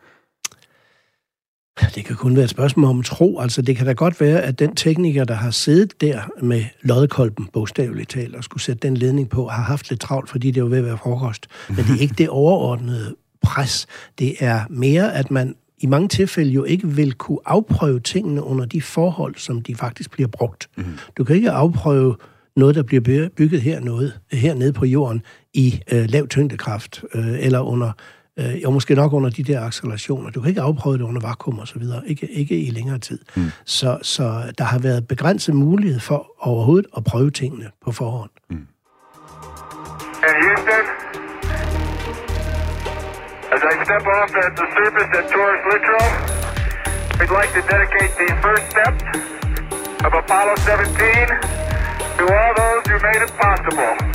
Det kan kun være et spørgsmål om tro. Altså, det kan da godt være, at den tekniker, der har siddet der med lodkolben, bogstaveligt talt, og skulle sætte den ledning på, har haft lidt travlt, fordi det var ved at være frokost. Men det er ikke det overordnede pres. Det er mere, at man i mange tilfælde jo ikke vil kunne afprøve tingene under de forhold, som de faktisk bliver brugt. Mm. Du kan ikke afprøve noget, der bliver bygget her noget, hernede på jorden i øh, lav tyngdekraft, øh, eller under øh, og måske nok under de der accelerationer. Du kan ikke afprøve det under vakuum og så videre, ikke, ikke i længere tid. Mm. Så, så der har været begrænset mulighed for overhovedet at prøve tingene på forhånd. Mm. And Houston, as I step off at the surface at Taurus Littrow, we'd like to dedicate the first step of Apollo 17 to all those who made it possible.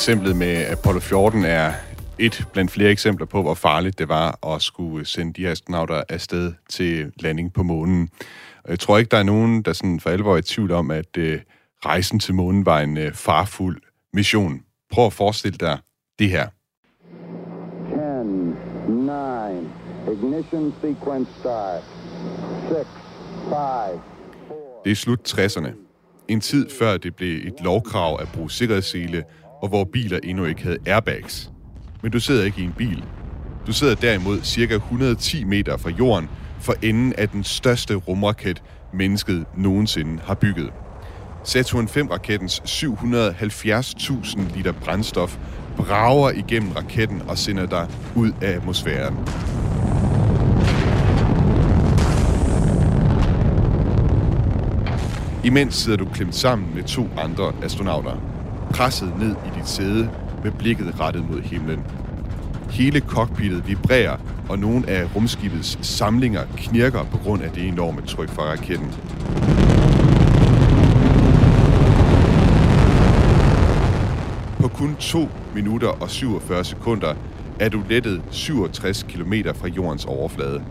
Eksemplet med Apollo 14 er et blandt flere eksempler på, hvor farligt det var at skulle sende de astronauter afsted til landing på månen. Og jeg tror ikke, der er nogen, der sådan for alvor er i tvivl om, at uh, rejsen til månen var en uh, farfuld mission. Prøv at forestille dig det her. 10, 9, ignition sequence start. 6, 5, Det er slut 60'erne. En tid før det blev et lovkrav at bruge sikkerhedssele og hvor biler endnu ikke havde airbags. Men du sidder ikke i en bil. Du sidder derimod cirka 110 meter fra jorden for enden af den største rumraket, mennesket nogensinde har bygget. Saturn 5-rakettens 770.000 liter brændstof brager igennem raketten og sender dig ud af atmosfæren. Imens sidder du klemt sammen med to andre astronauter presset ned i dit sæde med blikket rettet mod himlen. Hele cockpittet vibrerer, og nogle af rumskibets samlinger knirker på grund af det enorme tryk fra raketten. På kun 2 minutter og 47 sekunder er du lettet 67 km fra jordens overflade,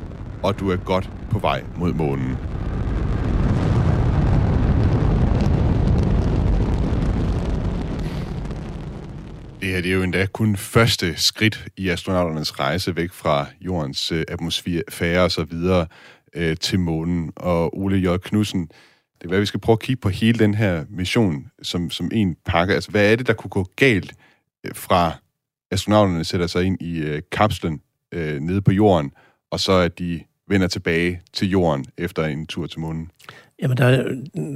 og du er godt på vej mod månen. Det her det er jo endda kun første skridt i astronauternes rejse væk fra jordens øh, atmosfære og så videre øh, til månen. Og Ole J. Knudsen, det er hvad vi skal prøve at kigge på hele den her mission som, som en pakke. Altså, hvad er det, der kunne gå galt øh, fra astronauterne sætter sig ind i øh, kapslen øh, nede på jorden, og så at de vender tilbage til jorden efter en tur til månen? Jamen, der er,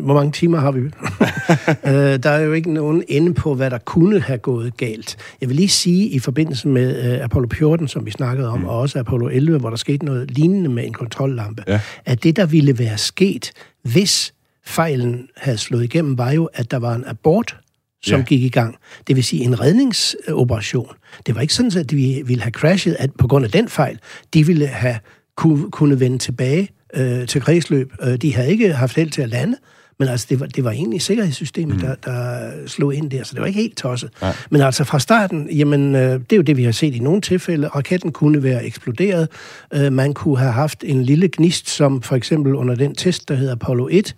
hvor mange timer har vi? [LAUGHS] øh, der er jo ikke nogen ende på, hvad der kunne have gået galt. Jeg vil lige sige, i forbindelse med uh, Apollo 14, som vi snakkede om, mm. og også Apollo 11, hvor der skete noget lignende med en kontrollampe, ja. at det, der ville være sket, hvis fejlen havde slået igennem, var jo, at der var en abort, som ja. gik i gang. Det vil sige en redningsoperation. Det var ikke sådan, at de ville have crashet at på grund af den fejl. De ville have kunne, kunne vende tilbage øh, til kredsløb. Øh, de havde ikke haft held til at lande, men altså, det var, det var egentlig sikkerhedssystemet, mm. der, der slog ind der, så det var ikke helt tosset. Nej. Men altså fra starten, jamen, øh, det er jo det, vi har set i nogle tilfælde. Raketten kunne være eksploderet. Øh, man kunne have haft en lille gnist, som for eksempel under den test, der hedder Apollo 1,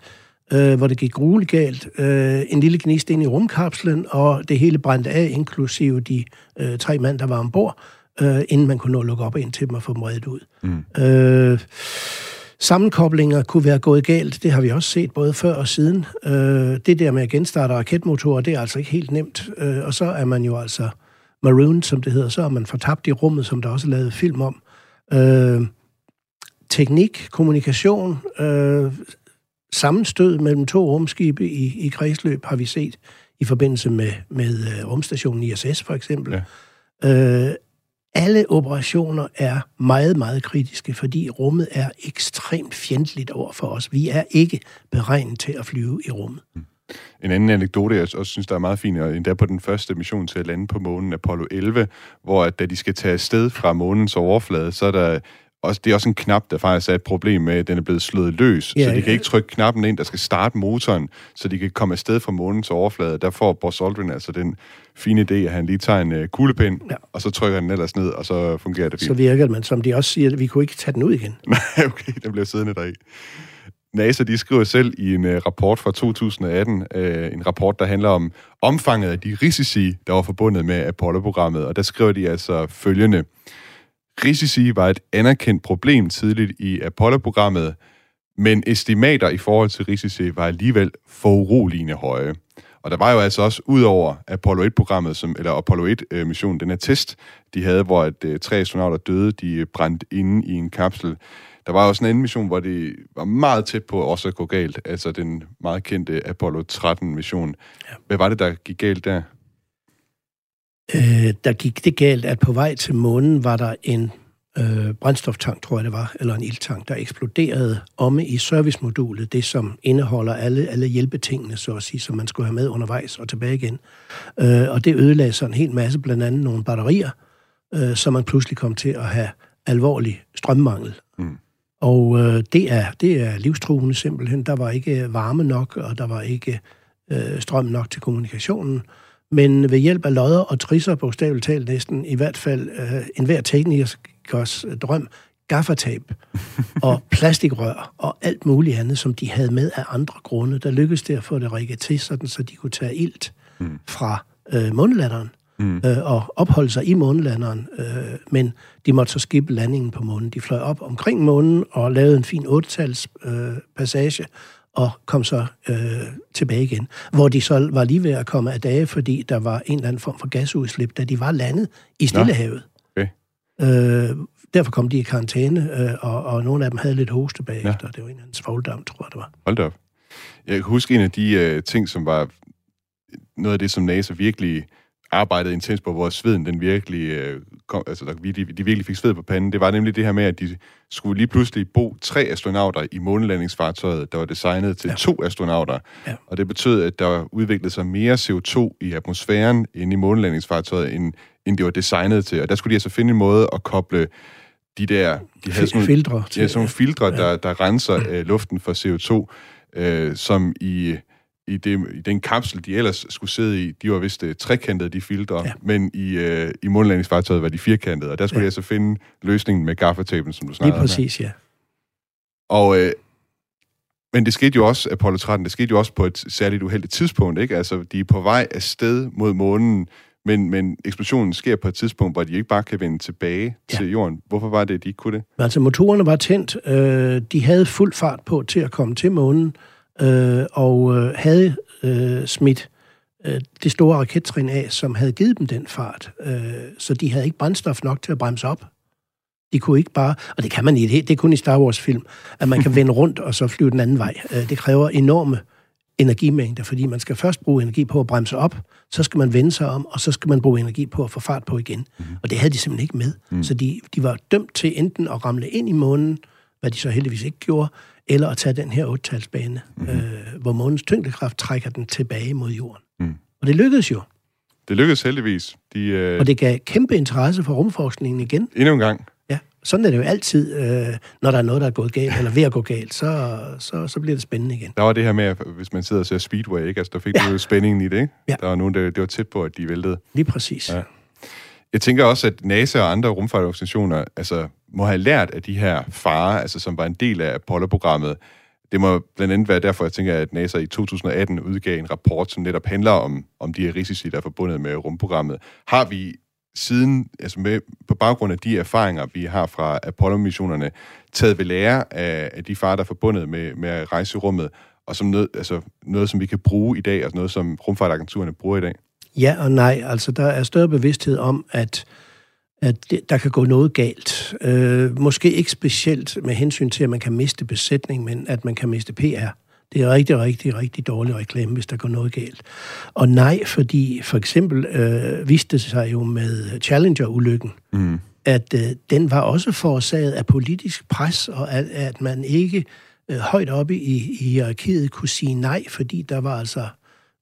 øh, hvor det gik grueligt galt. Øh, en lille gnist ind i rumkapslen, og det hele brændte af, inklusive de øh, tre mand, der var ombord, øh, inden man kunne nå at lukke op ind til dem og få dem reddet ud. Mm. Øh, Sammenkoblinger kunne være gået galt, det har vi også set både før og siden. Øh, det der med at genstarte raketmotorer, det er altså ikke helt nemt. Øh, og så er man jo altså maroon, som det hedder, så er man fortabt i rummet, som der også er lavet film om. Øh, teknik, kommunikation, øh, sammenstød mellem to rumskibe i, i kredsløb har vi set i forbindelse med, med uh, rumstationen ISS for eksempel. Ja. Øh, alle operationer er meget, meget kritiske, fordi rummet er ekstremt fjendtligt over for os. Vi er ikke beregnet til at flyve i rummet. Mm. En anden anekdote, jeg også synes, der er meget fin, og endda på den første mission til at lande på månen, Apollo 11, hvor at, da de skal tage afsted fra månens overflade, så er der også, det er også en knap, der faktisk er et problem med, at den er blevet slået løs, Ja, så de ja. kan ikke trykke knappen ind, der skal starte motoren, så de kan komme afsted fra månens overflade. Der får Buzz Aldrin altså den fine idé, at han lige tager en uh, kuglepind, Ja. og så trykker den ellers ned, og så fungerer det fint. Så virker det, men som de også siger, at vi kunne ikke tage den ud igen. [LAUGHS] Nej, okay, den bliver siddende deri. NASA, de skriver selv i en uh, rapport fra 2018, uh, en rapport, der handler om omfanget af de risici, der var forbundet med Apollo-programmet, og der skriver de altså følgende. Risici var et anerkendt problem tidligt i Apollo-programmet, men estimater i forhold til risici var alligevel foruroligende høje. Og der var jo altså også, ud over Apollo 1-programmet, som, eller Apollo 1-missionen, den her test, de havde, hvor at, uh, tre astronauter døde, de øh, brændte inde i en kapsel. Der var også en anden mission, hvor det var meget tæt på også at gå galt, altså den meget kendte Apollo 13-mission. Ja. Hvad var det, der gik galt der? Øh, der gik det galt, at på vej til månen var der en øh, brændstoftank, tror jeg det var, eller en ildtank, der eksploderede omme i servicemodulet, det som indeholder alle, alle hjælpetingene, så at sige, som man skulle have med undervejs og tilbage igen. Øh, og det ødelagde så en hel masse, blandt andet nogle batterier, øh, så man pludselig kom til at have alvorlig strømmangel. Mm. Og øh, det, er, det er livstruende simpelthen. Der var ikke varme nok, og der var ikke øh, strøm nok til kommunikationen. Men ved hjælp af lodder og trisser, bogstaveligt talt næsten, i hvert fald øh, enhver teknikers drøm, gaffertab og [LAUGHS] plastikrør og alt muligt andet, som de havde med af andre grunde, der lykkedes det at få det rigget til, sådan, så de kunne tage ilt Mm. fra øh, månelanderen Mm. øh, og opholde sig i månelanderen, øh, men de måtte så skippe landingen på månen. De fløj op omkring månen og lavede en fin 8-tals øh, passage og kom så øh, tilbage igen, hvor de så var lige ved at komme af dage, fordi der var en eller anden form for gasudslip, da de var landet i Stillehavet. Okay. Øh, derfor kom de i karantæne, øh, og, og nogle af dem havde lidt hoste bagefter. Ja. Det var en eller anden svogldam, tror jeg, det var. Hold da op. Jeg kan huske en af de øh, ting, som var noget af det, som NASA virkelig arbejdede intens på, hvor sveden den virkelig, øh, kom, altså der, de, de virkelig fik sved på panden, det var nemlig det her med, at de skulle lige pludselig bo tre astronauter i månelandingsfartøjet, der var designet til Ja. to astronauter. Ja. Og det betød, at der udviklede sig mere CO2 i atmosfæren inde i månelandingsfartøjet, end, end det var designet til. Og der skulle de altså finde en måde at koble de der... De havde sådan nogle, Filtre til, Ja, sådan nogle filtre, ja. der, der renser øh, luften for CO2, øh, som i, i, det, i den kapsel, de ellers skulle sidde i, de var vist øh, trekantede, de filtre, Ja. men i, øh, i månelandingsfartøjet var de firkantede, og der skulle Ja. de altså finde løsningen med gaffatapen, som du snakkede om. her. præcis, ja. Og, øh, men det skete jo også, Apollo 13, det skete jo også på et særligt uheldigt tidspunkt, ikke? Altså, de er på vej afsted mod månen, men, men eksplosionen sker på et tidspunkt, hvor de ikke bare kan vende tilbage Ja. til jorden. Hvorfor var det, at de ikke kunne det? Altså, motorerne var tændt. Øh, de havde fuld fart på til at komme til månen, øh, og øh, havde øh, smidt øh, det store rakettrin af, som havde givet dem den fart. Øh, så de havde ikke brændstof nok til at bremse op. De kunne ikke bare, og det kan man i det, det er kun i Star Wars-film, at man kan [LAUGHS] vende rundt og så flyve den anden vej. Øh, det kræver enorme energimængder, fordi man skal først bruge energi på at bremse op, så skal man vende sig om, og så skal man bruge energi på at få fart på igen. Mm. Og det havde de simpelthen ikke med. Mm. Så de, de var dømt til enten at ramle ind i månen, hvad de så heldigvis ikke gjorde, eller at tage den her 8-talsbane, mm. øh, hvor månens tyngdekraft trækker den tilbage mod jorden. Mm. Og det lykkedes jo, Det lykkedes heldigvis. De, øh, og det gav kæmpe interesse for rumforskningen igen. Endnu en gang. Ja, sådan er det jo altid, øh, når der er noget, der er gået galt, eller ved at gå galt, så, så, så bliver det spændende igen. Der var det her med, at hvis man sidder og ser Speedway, ikke? Altså, der fik ja. du jo spændingen i det, ikke? Ja. Der var nogen, der, det var tæt på, at de væltede. Lige præcis. Ja. Jeg tænker også, at NASA og andre rumfartorganisationer altså, må have lært af de her farer, altså, som var en del af Apollo-programmet. Det må blandt andet være derfor, jeg tænker, at NASA i 2018 udgav en rapport, som netop handler om, om de her risici, der er forbundet med rumprogrammet. Har vi siden, altså med, på baggrund af de erfaringer, vi har fra Apollo-missionerne, taget ved lære af, af de farer, der er forbundet med, med at rejse i rummet, og som noget, altså noget, som vi kan bruge i dag, og noget, som rumfartagenturerne bruger i dag? Ja og nej. Altså, der er større bevidsthed om, at, at der kan gå noget galt. Øh, måske ikke specielt med hensyn til, at man kan miste besætning, men at man kan miste PR. Det er rigtig, rigtig, rigtig dårlig reklame, hvis der går noget galt. Og nej, fordi for eksempel øh, viste det sig jo med Challenger-ulykken, Mm. at øh, den var også forårsaget af politisk pres, og at, at man ikke øh, højt oppe i, i hierarkiet kunne sige nej, fordi der var altså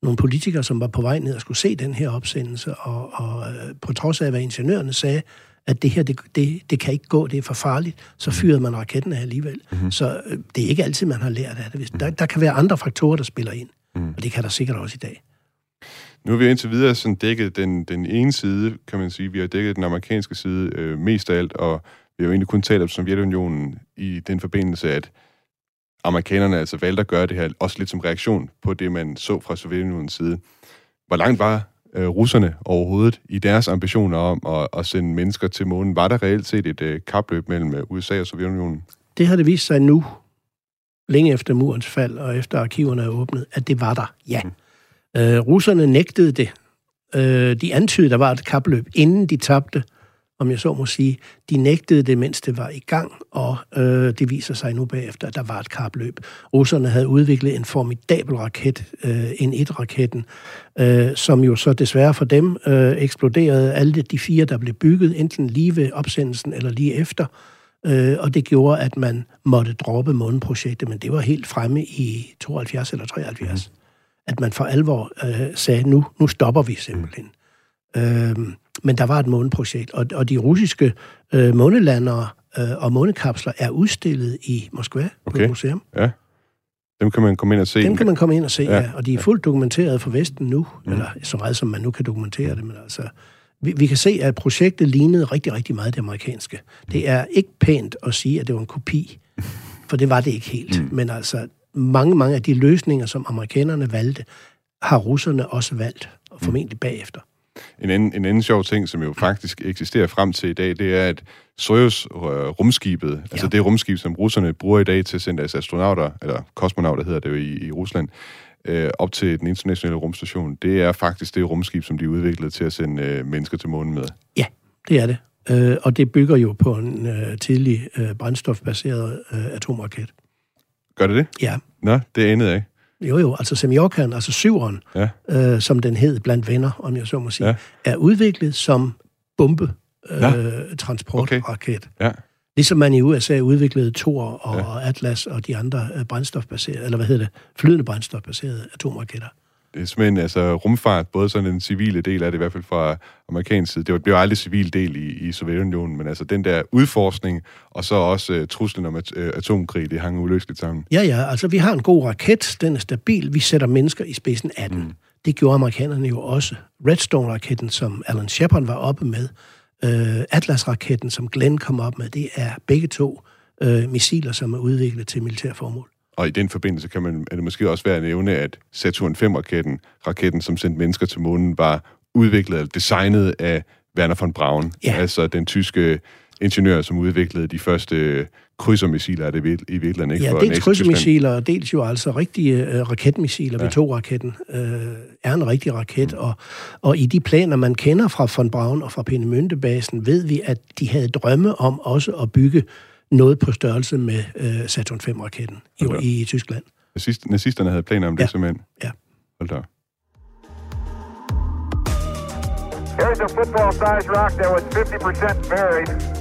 nogle politikere, som var på vej ned og skulle se den her opsendelse, og, og øh, på trods af, hvad ingeniørerne sagde, at det her, det, det, det kan ikke gå, det er for farligt, så fyrede man raketten af alligevel. Mm-hmm. Så øh, det er ikke altid, man har lært af det. Hvis, der, der kan være andre faktorer, der spiller ind, mm. og det kan der sikkert også i dag. Nu har vi indtil videre sådan dækket den, den ene side, kan man sige. Vi har dækket den amerikanske side øh, mest af alt, og vi har jo egentlig kun talt om Sovjetunionen i den forbindelse, at amerikanerne altså valgte at gøre det her, også lidt som reaktion på det, man så fra Sovjetunionens side. Hvor langt var øh, russerne overhovedet i deres ambitioner om at, at sende mennesker til månen? Var der reelt set et øh, kapløb mellem øh, USA og Sovjetunionen? Det har det vist sig nu, længe efter murens fald og efter arkiverne er åbnet, at det var der, ja. Mm. Øh, russerne nægtede det. Øh, de antydede, der var et kapløb, inden de tabte om jeg så må sige. De nægtede det, mens det var i gang, og øh, det viser sig nu bagefter, at der var et kapløb. Russerne havde udviklet en formidabel raket, øh, en et-raketten, øh, som jo så desværre for dem øh, eksploderede alle de fire, der blev bygget, enten lige ved opsendelsen eller lige efter, øh, og det gjorde, at man måtte droppe måneprojektet, men det var helt fremme i 72 eller 73, mm. at man for alvor øh, sagde, nu, nu stopper vi simpelthen. Mm. Øh, men der var et måneprojekt, og, og de russiske øh, månelandere øh, og månekapsler er udstillet i Moskva okay. på et museum. Ja. Dem kan man komme ind og se. Dem kan man komme ind og se, ja. ja. Og de er fuldt dokumenteret for Vesten nu, mm. eller så meget som man nu kan dokumentere det, men altså... Vi, vi kan se, at projektet lignede rigtig, rigtig meget det amerikanske. Det er ikke pænt at sige, at det var en kopi, [LAUGHS] for det var det ikke helt. Mm. Men altså, mange, mange af de løsninger, som amerikanerne valgte, har russerne også valgt, og formentlig bagefter. En anden, en anden sjov ting, som jo faktisk eksisterer frem til i dag, det er, at Soyuz-rumskibet, ja. altså det rumskib, som russerne bruger i dag til at sende deres astronauter, eller kosmonauter hedder det jo i, i Rusland, øh, op til den internationale rumstation, det er faktisk det rumskib, som de udviklede til at sende øh, mennesker til månen med. Ja, det er det. Øh, og det bygger jo på en øh, tidlig øh, brændstofbaseret øh, atomraket. Gør det det? Ja. Nå, det anede jeg ikke. Jo, jo, altså Semyorkan, altså syveren, ja. øh, som den hed blandt venner, om jeg så må sige, ja. er udviklet som bombe øh, ja. transportraket. Okay. Ja. Ligesom man i USA udviklede Thor og ja. Atlas og de andre øh, brændstofbaserede, eller hvad hedder det, flydende brændstofbaserede atomraketter det er simpelthen altså, rumfart, både sådan en civile del af det, i hvert fald fra amerikansk side. Det blev aldrig civil del i, i Sovjetunionen, men altså den der udforskning, og så også uh, truslen om at, uh, atomkrig, det hang uløseligt sammen. Ja, ja, altså vi har en god raket, den er stabil, vi sætter mennesker i spidsen af den. Mm. Det gjorde amerikanerne jo også. Redstone-raketten, som Alan Shepard var oppe med, uh, Atlas-raketten, som Glenn kom op med, det er begge to uh, missiler, som er udviklet til militærformål. Og i den forbindelse kan man, er det måske også værd at nævne, at Saturn 5-raketten, raketten, som sendte mennesker til månen, var udviklet eller designet af Werner von Braun, ja. altså den tyske ingeniør, som udviklede de første krydsermissiler, er det i virkeligheden, ikke? Ja, dels krydsermissiler, og dels jo altså rigtige uh, raketmissiler, ja. V2-raketten uh, er en rigtig raket, mm. og, og i de planer, man kender fra von Braun og fra Peenemünde-basen, ved vi, at de havde drømme om også at bygge noget på størrelse med øh, Saturn 5-raketten i, i, i Tyskland. Nazist, nazisterne havde planer om det ja. simpelthen? Ja. Hold da. Here's a football-sized rock that was 50% buried.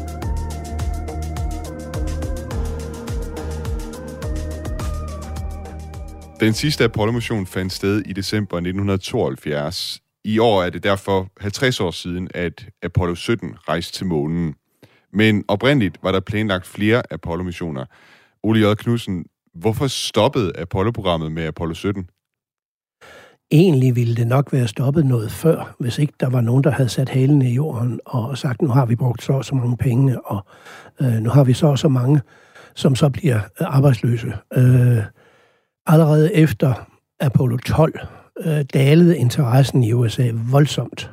Den sidste Apollo-mission fandt sted i december 1972. I år er det derfor 50 år siden, at Apollo 17 rejste til månen. Men oprindeligt var der planlagt flere Apollo-missioner. Ole J. Knudsen, hvorfor stoppede Apollo-programmet med Apollo 17? Egentlig ville det nok være stoppet noget før, hvis ikke der var nogen, der havde sat halen i jorden og sagt, nu har vi brugt så og så mange penge, og øh, nu har vi så og så mange, som så bliver øh, arbejdsløse. Øh, allerede efter Apollo 12 øh, dalede interessen i USA voldsomt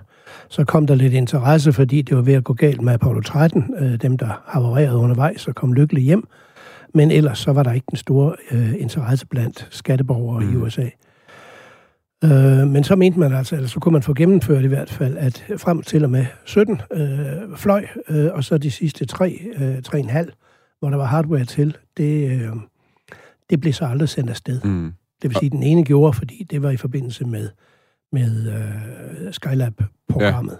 så kom der lidt interesse, fordi det var ved at gå galt med Apollo 13, øh, dem der havererede undervejs og kom lykkeligt hjem. Men ellers så var der ikke den store øh, interesse blandt skatteborgere mm. i USA. Øh, men så mente man altså, eller så kunne man få gennemført i hvert fald, at frem til og med 17 øh, fløj, øh, og så de sidste tre, øh, 3,5, hvor der var hardware til, det, øh, det blev så aldrig sendt afsted. Mm. Det vil sige, at den ene gjorde, fordi det var i forbindelse med med øh, Skylab-programmet.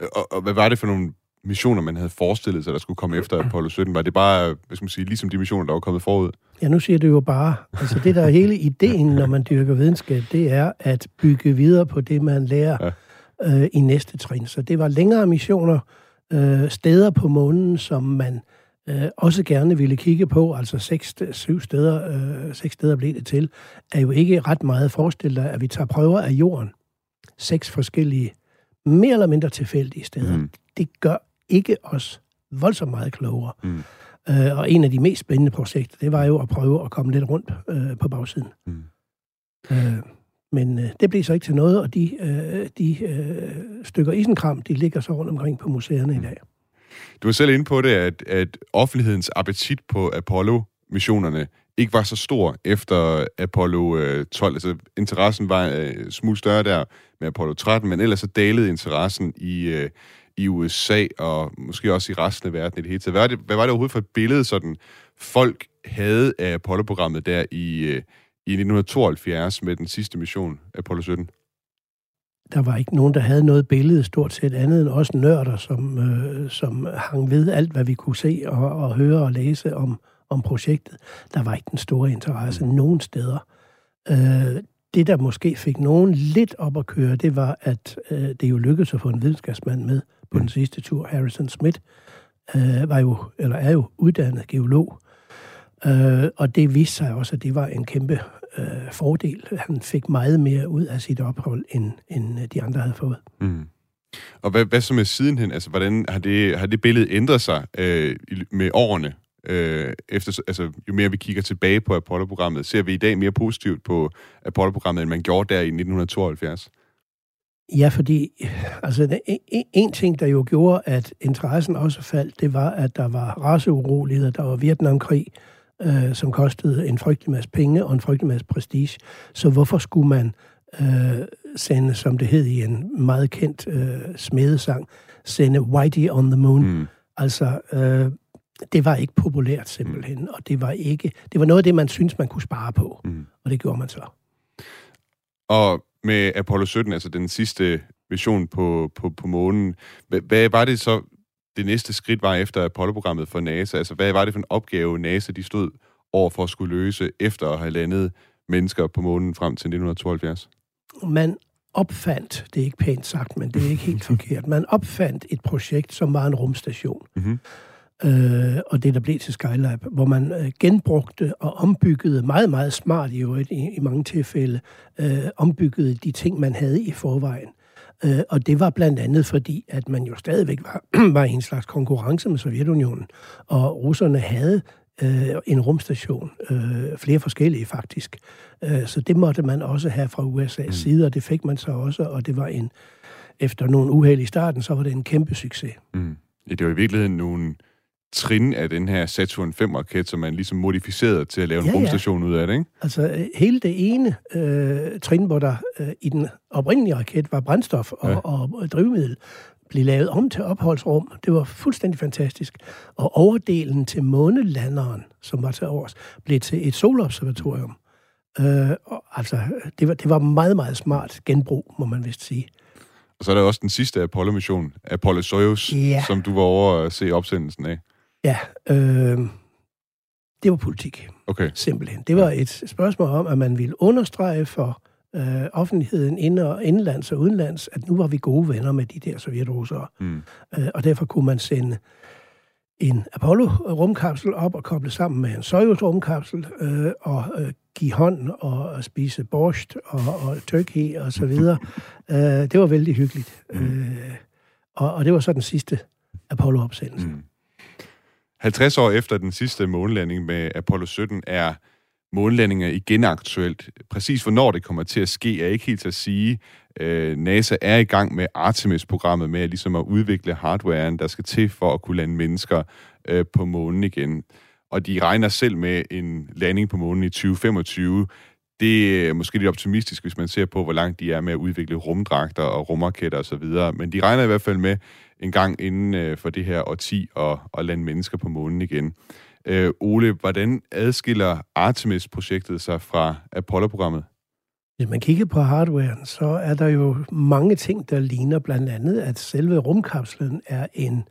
Ja. Og, og hvad var det for nogle missioner, man havde forestillet sig, der skulle komme efter Apollo 17? Var det bare, hvad skal man sige, ligesom de missioner, der var kommet forud? Ja, nu siger du jo bare, altså det der er hele ideen, når man dyrker videnskab, det er at bygge videre på det, man lærer ja. øh, i næste trin. Så det var længere missioner, øh, steder på månen, som man øh, også gerne ville kigge på, altså seks, syv steder, øh, seks steder blev det til, er jo ikke ret meget forestillet at vi tager prøver af jorden. Seks forskellige, mere eller mindre tilfældige steder. Mm. Det gør ikke os voldsomt meget klogere. Mm. Øh, og en af de mest spændende projekter, det var jo at prøve at komme lidt rundt øh, på bagsiden. Mm. Øh, men øh, det blev så ikke til noget, og de, øh, de øh, stykker isenkram, de ligger så rundt omkring på museerne mm. i dag. Du var selv inde på det, at, at offentlighedens appetit på Apollo-missionerne ikke var så stor efter Apollo øh, 12. Altså, interessen var øh, smule større der med Apollo 13, men ellers så dalede interessen i, øh, i USA og måske også i resten af verden i det hele taget. Hvad var det, hvad var det overhovedet for et billede, sådan folk havde af Apollo-programmet der i, øh, i 1972 med den sidste mission, Apollo 17? Der var ikke nogen, der havde noget billede stort set andet end også nørder, som, øh, som hang ved alt, hvad vi kunne se og, og høre og læse om, om projektet. Der var ikke den store interesse mm. nogen steder. Øh, det, der måske fik nogen lidt op at køre, det var, at øh, det jo lykkedes at få en videnskabsmand med på den sidste tur. Harrison Smith øh, var jo, eller er jo uddannet geolog, øh, og det viste sig også, at det var en kæmpe øh, fordel. Han fik meget mere ud af sit ophold, end, end de andre havde fået. Mm. Og hvad, hvad så med sidenhen? Altså, hvordan har det, har det billede ændret sig øh, med årene? Øh, efter, altså, jo mere vi kigger tilbage på Apollo-programmet, ser vi i dag mere positivt på Apollo-programmet, end man gjorde der i 1972? Ja, fordi altså, en, en ting, der jo gjorde, at interessen også faldt, det var, at der var raceuroligheder, der var Vietnamkrig, øh, som kostede en frygtelig masse penge og en frygtelig masse prestige. Så hvorfor skulle man øh, sende, som det hed i en meget kendt øh, smedesang, sende Whitey on the Moon? Mm. Altså, øh, det var ikke populært simpelthen, mm. og det var ikke, det var noget af det, man synes man kunne spare på, mm. og det gjorde man så. Og med Apollo 17, altså den sidste mission på, på, på månen, hvad var det så, det næste skridt var efter Apollo-programmet for NASA? Altså, hvad var det for en opgave, NASA de stod over for at skulle løse efter at have landet mennesker på månen frem til 1972? Man opfandt, det er ikke pænt sagt, men det er ikke helt [LAUGHS] forkert, man opfandt et projekt, som var en rumstation. Mm-hmm øh, og det, der blev til Skylab, hvor man øh, genbrugte og ombyggede meget, meget smart i øvrigt i, i mange tilfælde, øh, ombyggede de ting, man havde i forvejen. Øh, og det var blandt andet fordi, at man jo stadigvæk var, [CLEARS THROAT] var i en slags konkurrence med Sovjetunionen, og russerne havde øh, en rumstation, øh, flere forskellige faktisk. Øh, så det måtte man også have fra USA's mm. side, og det fik man så også, og det var en, efter nogle uheld i starten, så var det en kæmpe succes. Mm. Det var i virkeligheden nogle trin af den her Saturn 5-raket, som man ligesom modificerede til at lave en ja, rumstation ja. ud af det, ikke? Altså, øh, hele det ene øh, trin, hvor der øh, i den oprindelige raket var brændstof og, ja. og, og drivmiddel, blev lavet om til opholdsrum. Det var fuldstændig fantastisk. Og overdelen til månelanderen, som var til års, blev til et solobservatorium. Øh, og, altså, det var, det var meget, meget smart genbrug, må man vist sige. Og så er der også den sidste Apollo-mission, Apollo Soyuz, ja. som du var over at se opsendelsen af. Ja, øh, det var politik. Okay. Simpelthen. Det var et spørgsmål om, at man ville understrege for øh, offentligheden ind og indlands og udenlands, at nu var vi gode venner med de der sovjetrussere. Mm. Øh, og derfor kunne man sende en Apollo-rumkapsel op og koble sammen med en Soyuz-rumkapsel øh, og øh, give hånd og spise borscht og, og turkey og så videre. [LAUGHS] øh, det var vældig hyggeligt. Mm. Øh, og, og det var så den sidste Apollo-opsendelse. Mm. 50 år efter den sidste månelanding med Apollo 17 er månelandinger igen aktuelt. Præcis hvornår det kommer til at ske, er ikke helt til at sige. Øh, NASA er i gang med Artemis-programmet med at, ligesom at udvikle hardwaren, der skal til for at kunne lande mennesker øh, på månen igen. Og de regner selv med en landing på månen i 2025. Det er måske lidt optimistisk, hvis man ser på, hvor langt de er med at udvikle rumdragter og rumraketter osv. Men de regner i hvert fald med en gang inden øh, for det her årti og, at lande mennesker på månen igen. Øh, Ole, hvordan adskiller Artemis-projektet sig fra Apollo-programmet? Hvis man kigger på hardwaren, så er der jo mange ting, der ligner blandt andet, at selve rumkapslen er en,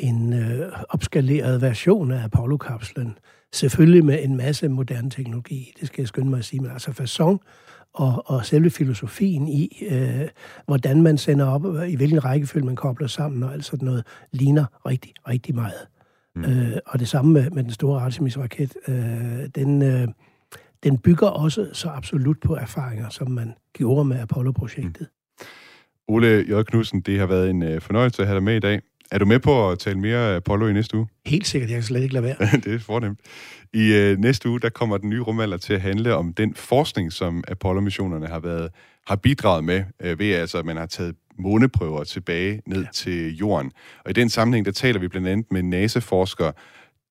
en øh, opskaleret version af Apollo-kapslen. Selvfølgelig med en masse moderne teknologi, det skal jeg skynde mig at sige, men altså façon og, og selve filosofien i, øh, hvordan man sender op, i hvilken rækkefølge man kobler sammen, og alt sådan noget, ligner rigtig, rigtig meget. Mm. Øh, og det samme med, med den store Artemis-raket. Øh, den, øh, den bygger også så absolut på erfaringer, som man gjorde med Apollo-projektet. Mm. Ole J. Knudsen, det har været en øh, fornøjelse at have dig med i dag. Er du med på at tale mere Apollo i næste uge? Helt sikkert, jeg kan slet ikke lade være. [LAUGHS] det er fornemt. I øh, næste uge, der kommer den nye rumalder til at handle om den forskning, som Apollo-missionerne har været har bidraget med, øh, ved altså, at man har taget måneprøver tilbage ned ja. til jorden. Og i den sammenhæng, der taler vi blandt andet med NASA-forsker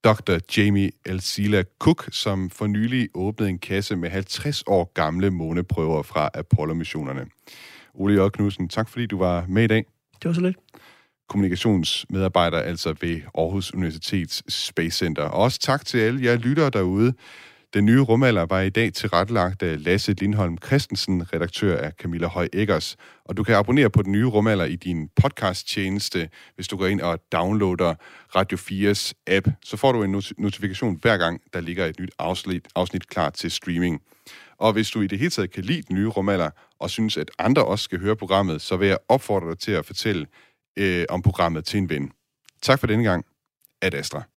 Dr. Jamie Elsila Cook, som for nylig åbnede en kasse med 50 år gamle måneprøver fra Apollo-missionerne. Ole J. Knudsen, tak fordi du var med i dag. Det var så lidt kommunikationsmedarbejder, altså ved Aarhus Universitets Space Center. Og også tak til alle jer lyttere derude. Den nye rumalder var i dag tilrettelagt af Lasse Lindholm Christensen, redaktør af Camilla Høj Eggers. Og du kan abonnere på den nye rumalder i din podcast-tjeneste, hvis du går ind og downloader Radio 4's app. Så får du en not- notifikation hver gang, der ligger et nyt afsnit, afsnit klar til streaming. Og hvis du i det hele taget kan lide den nye rumalder, og synes, at andre også skal høre programmet, så vil jeg opfordre dig til at fortælle øh, om programmet til en ven. Tak for denne gang. Ad Astra.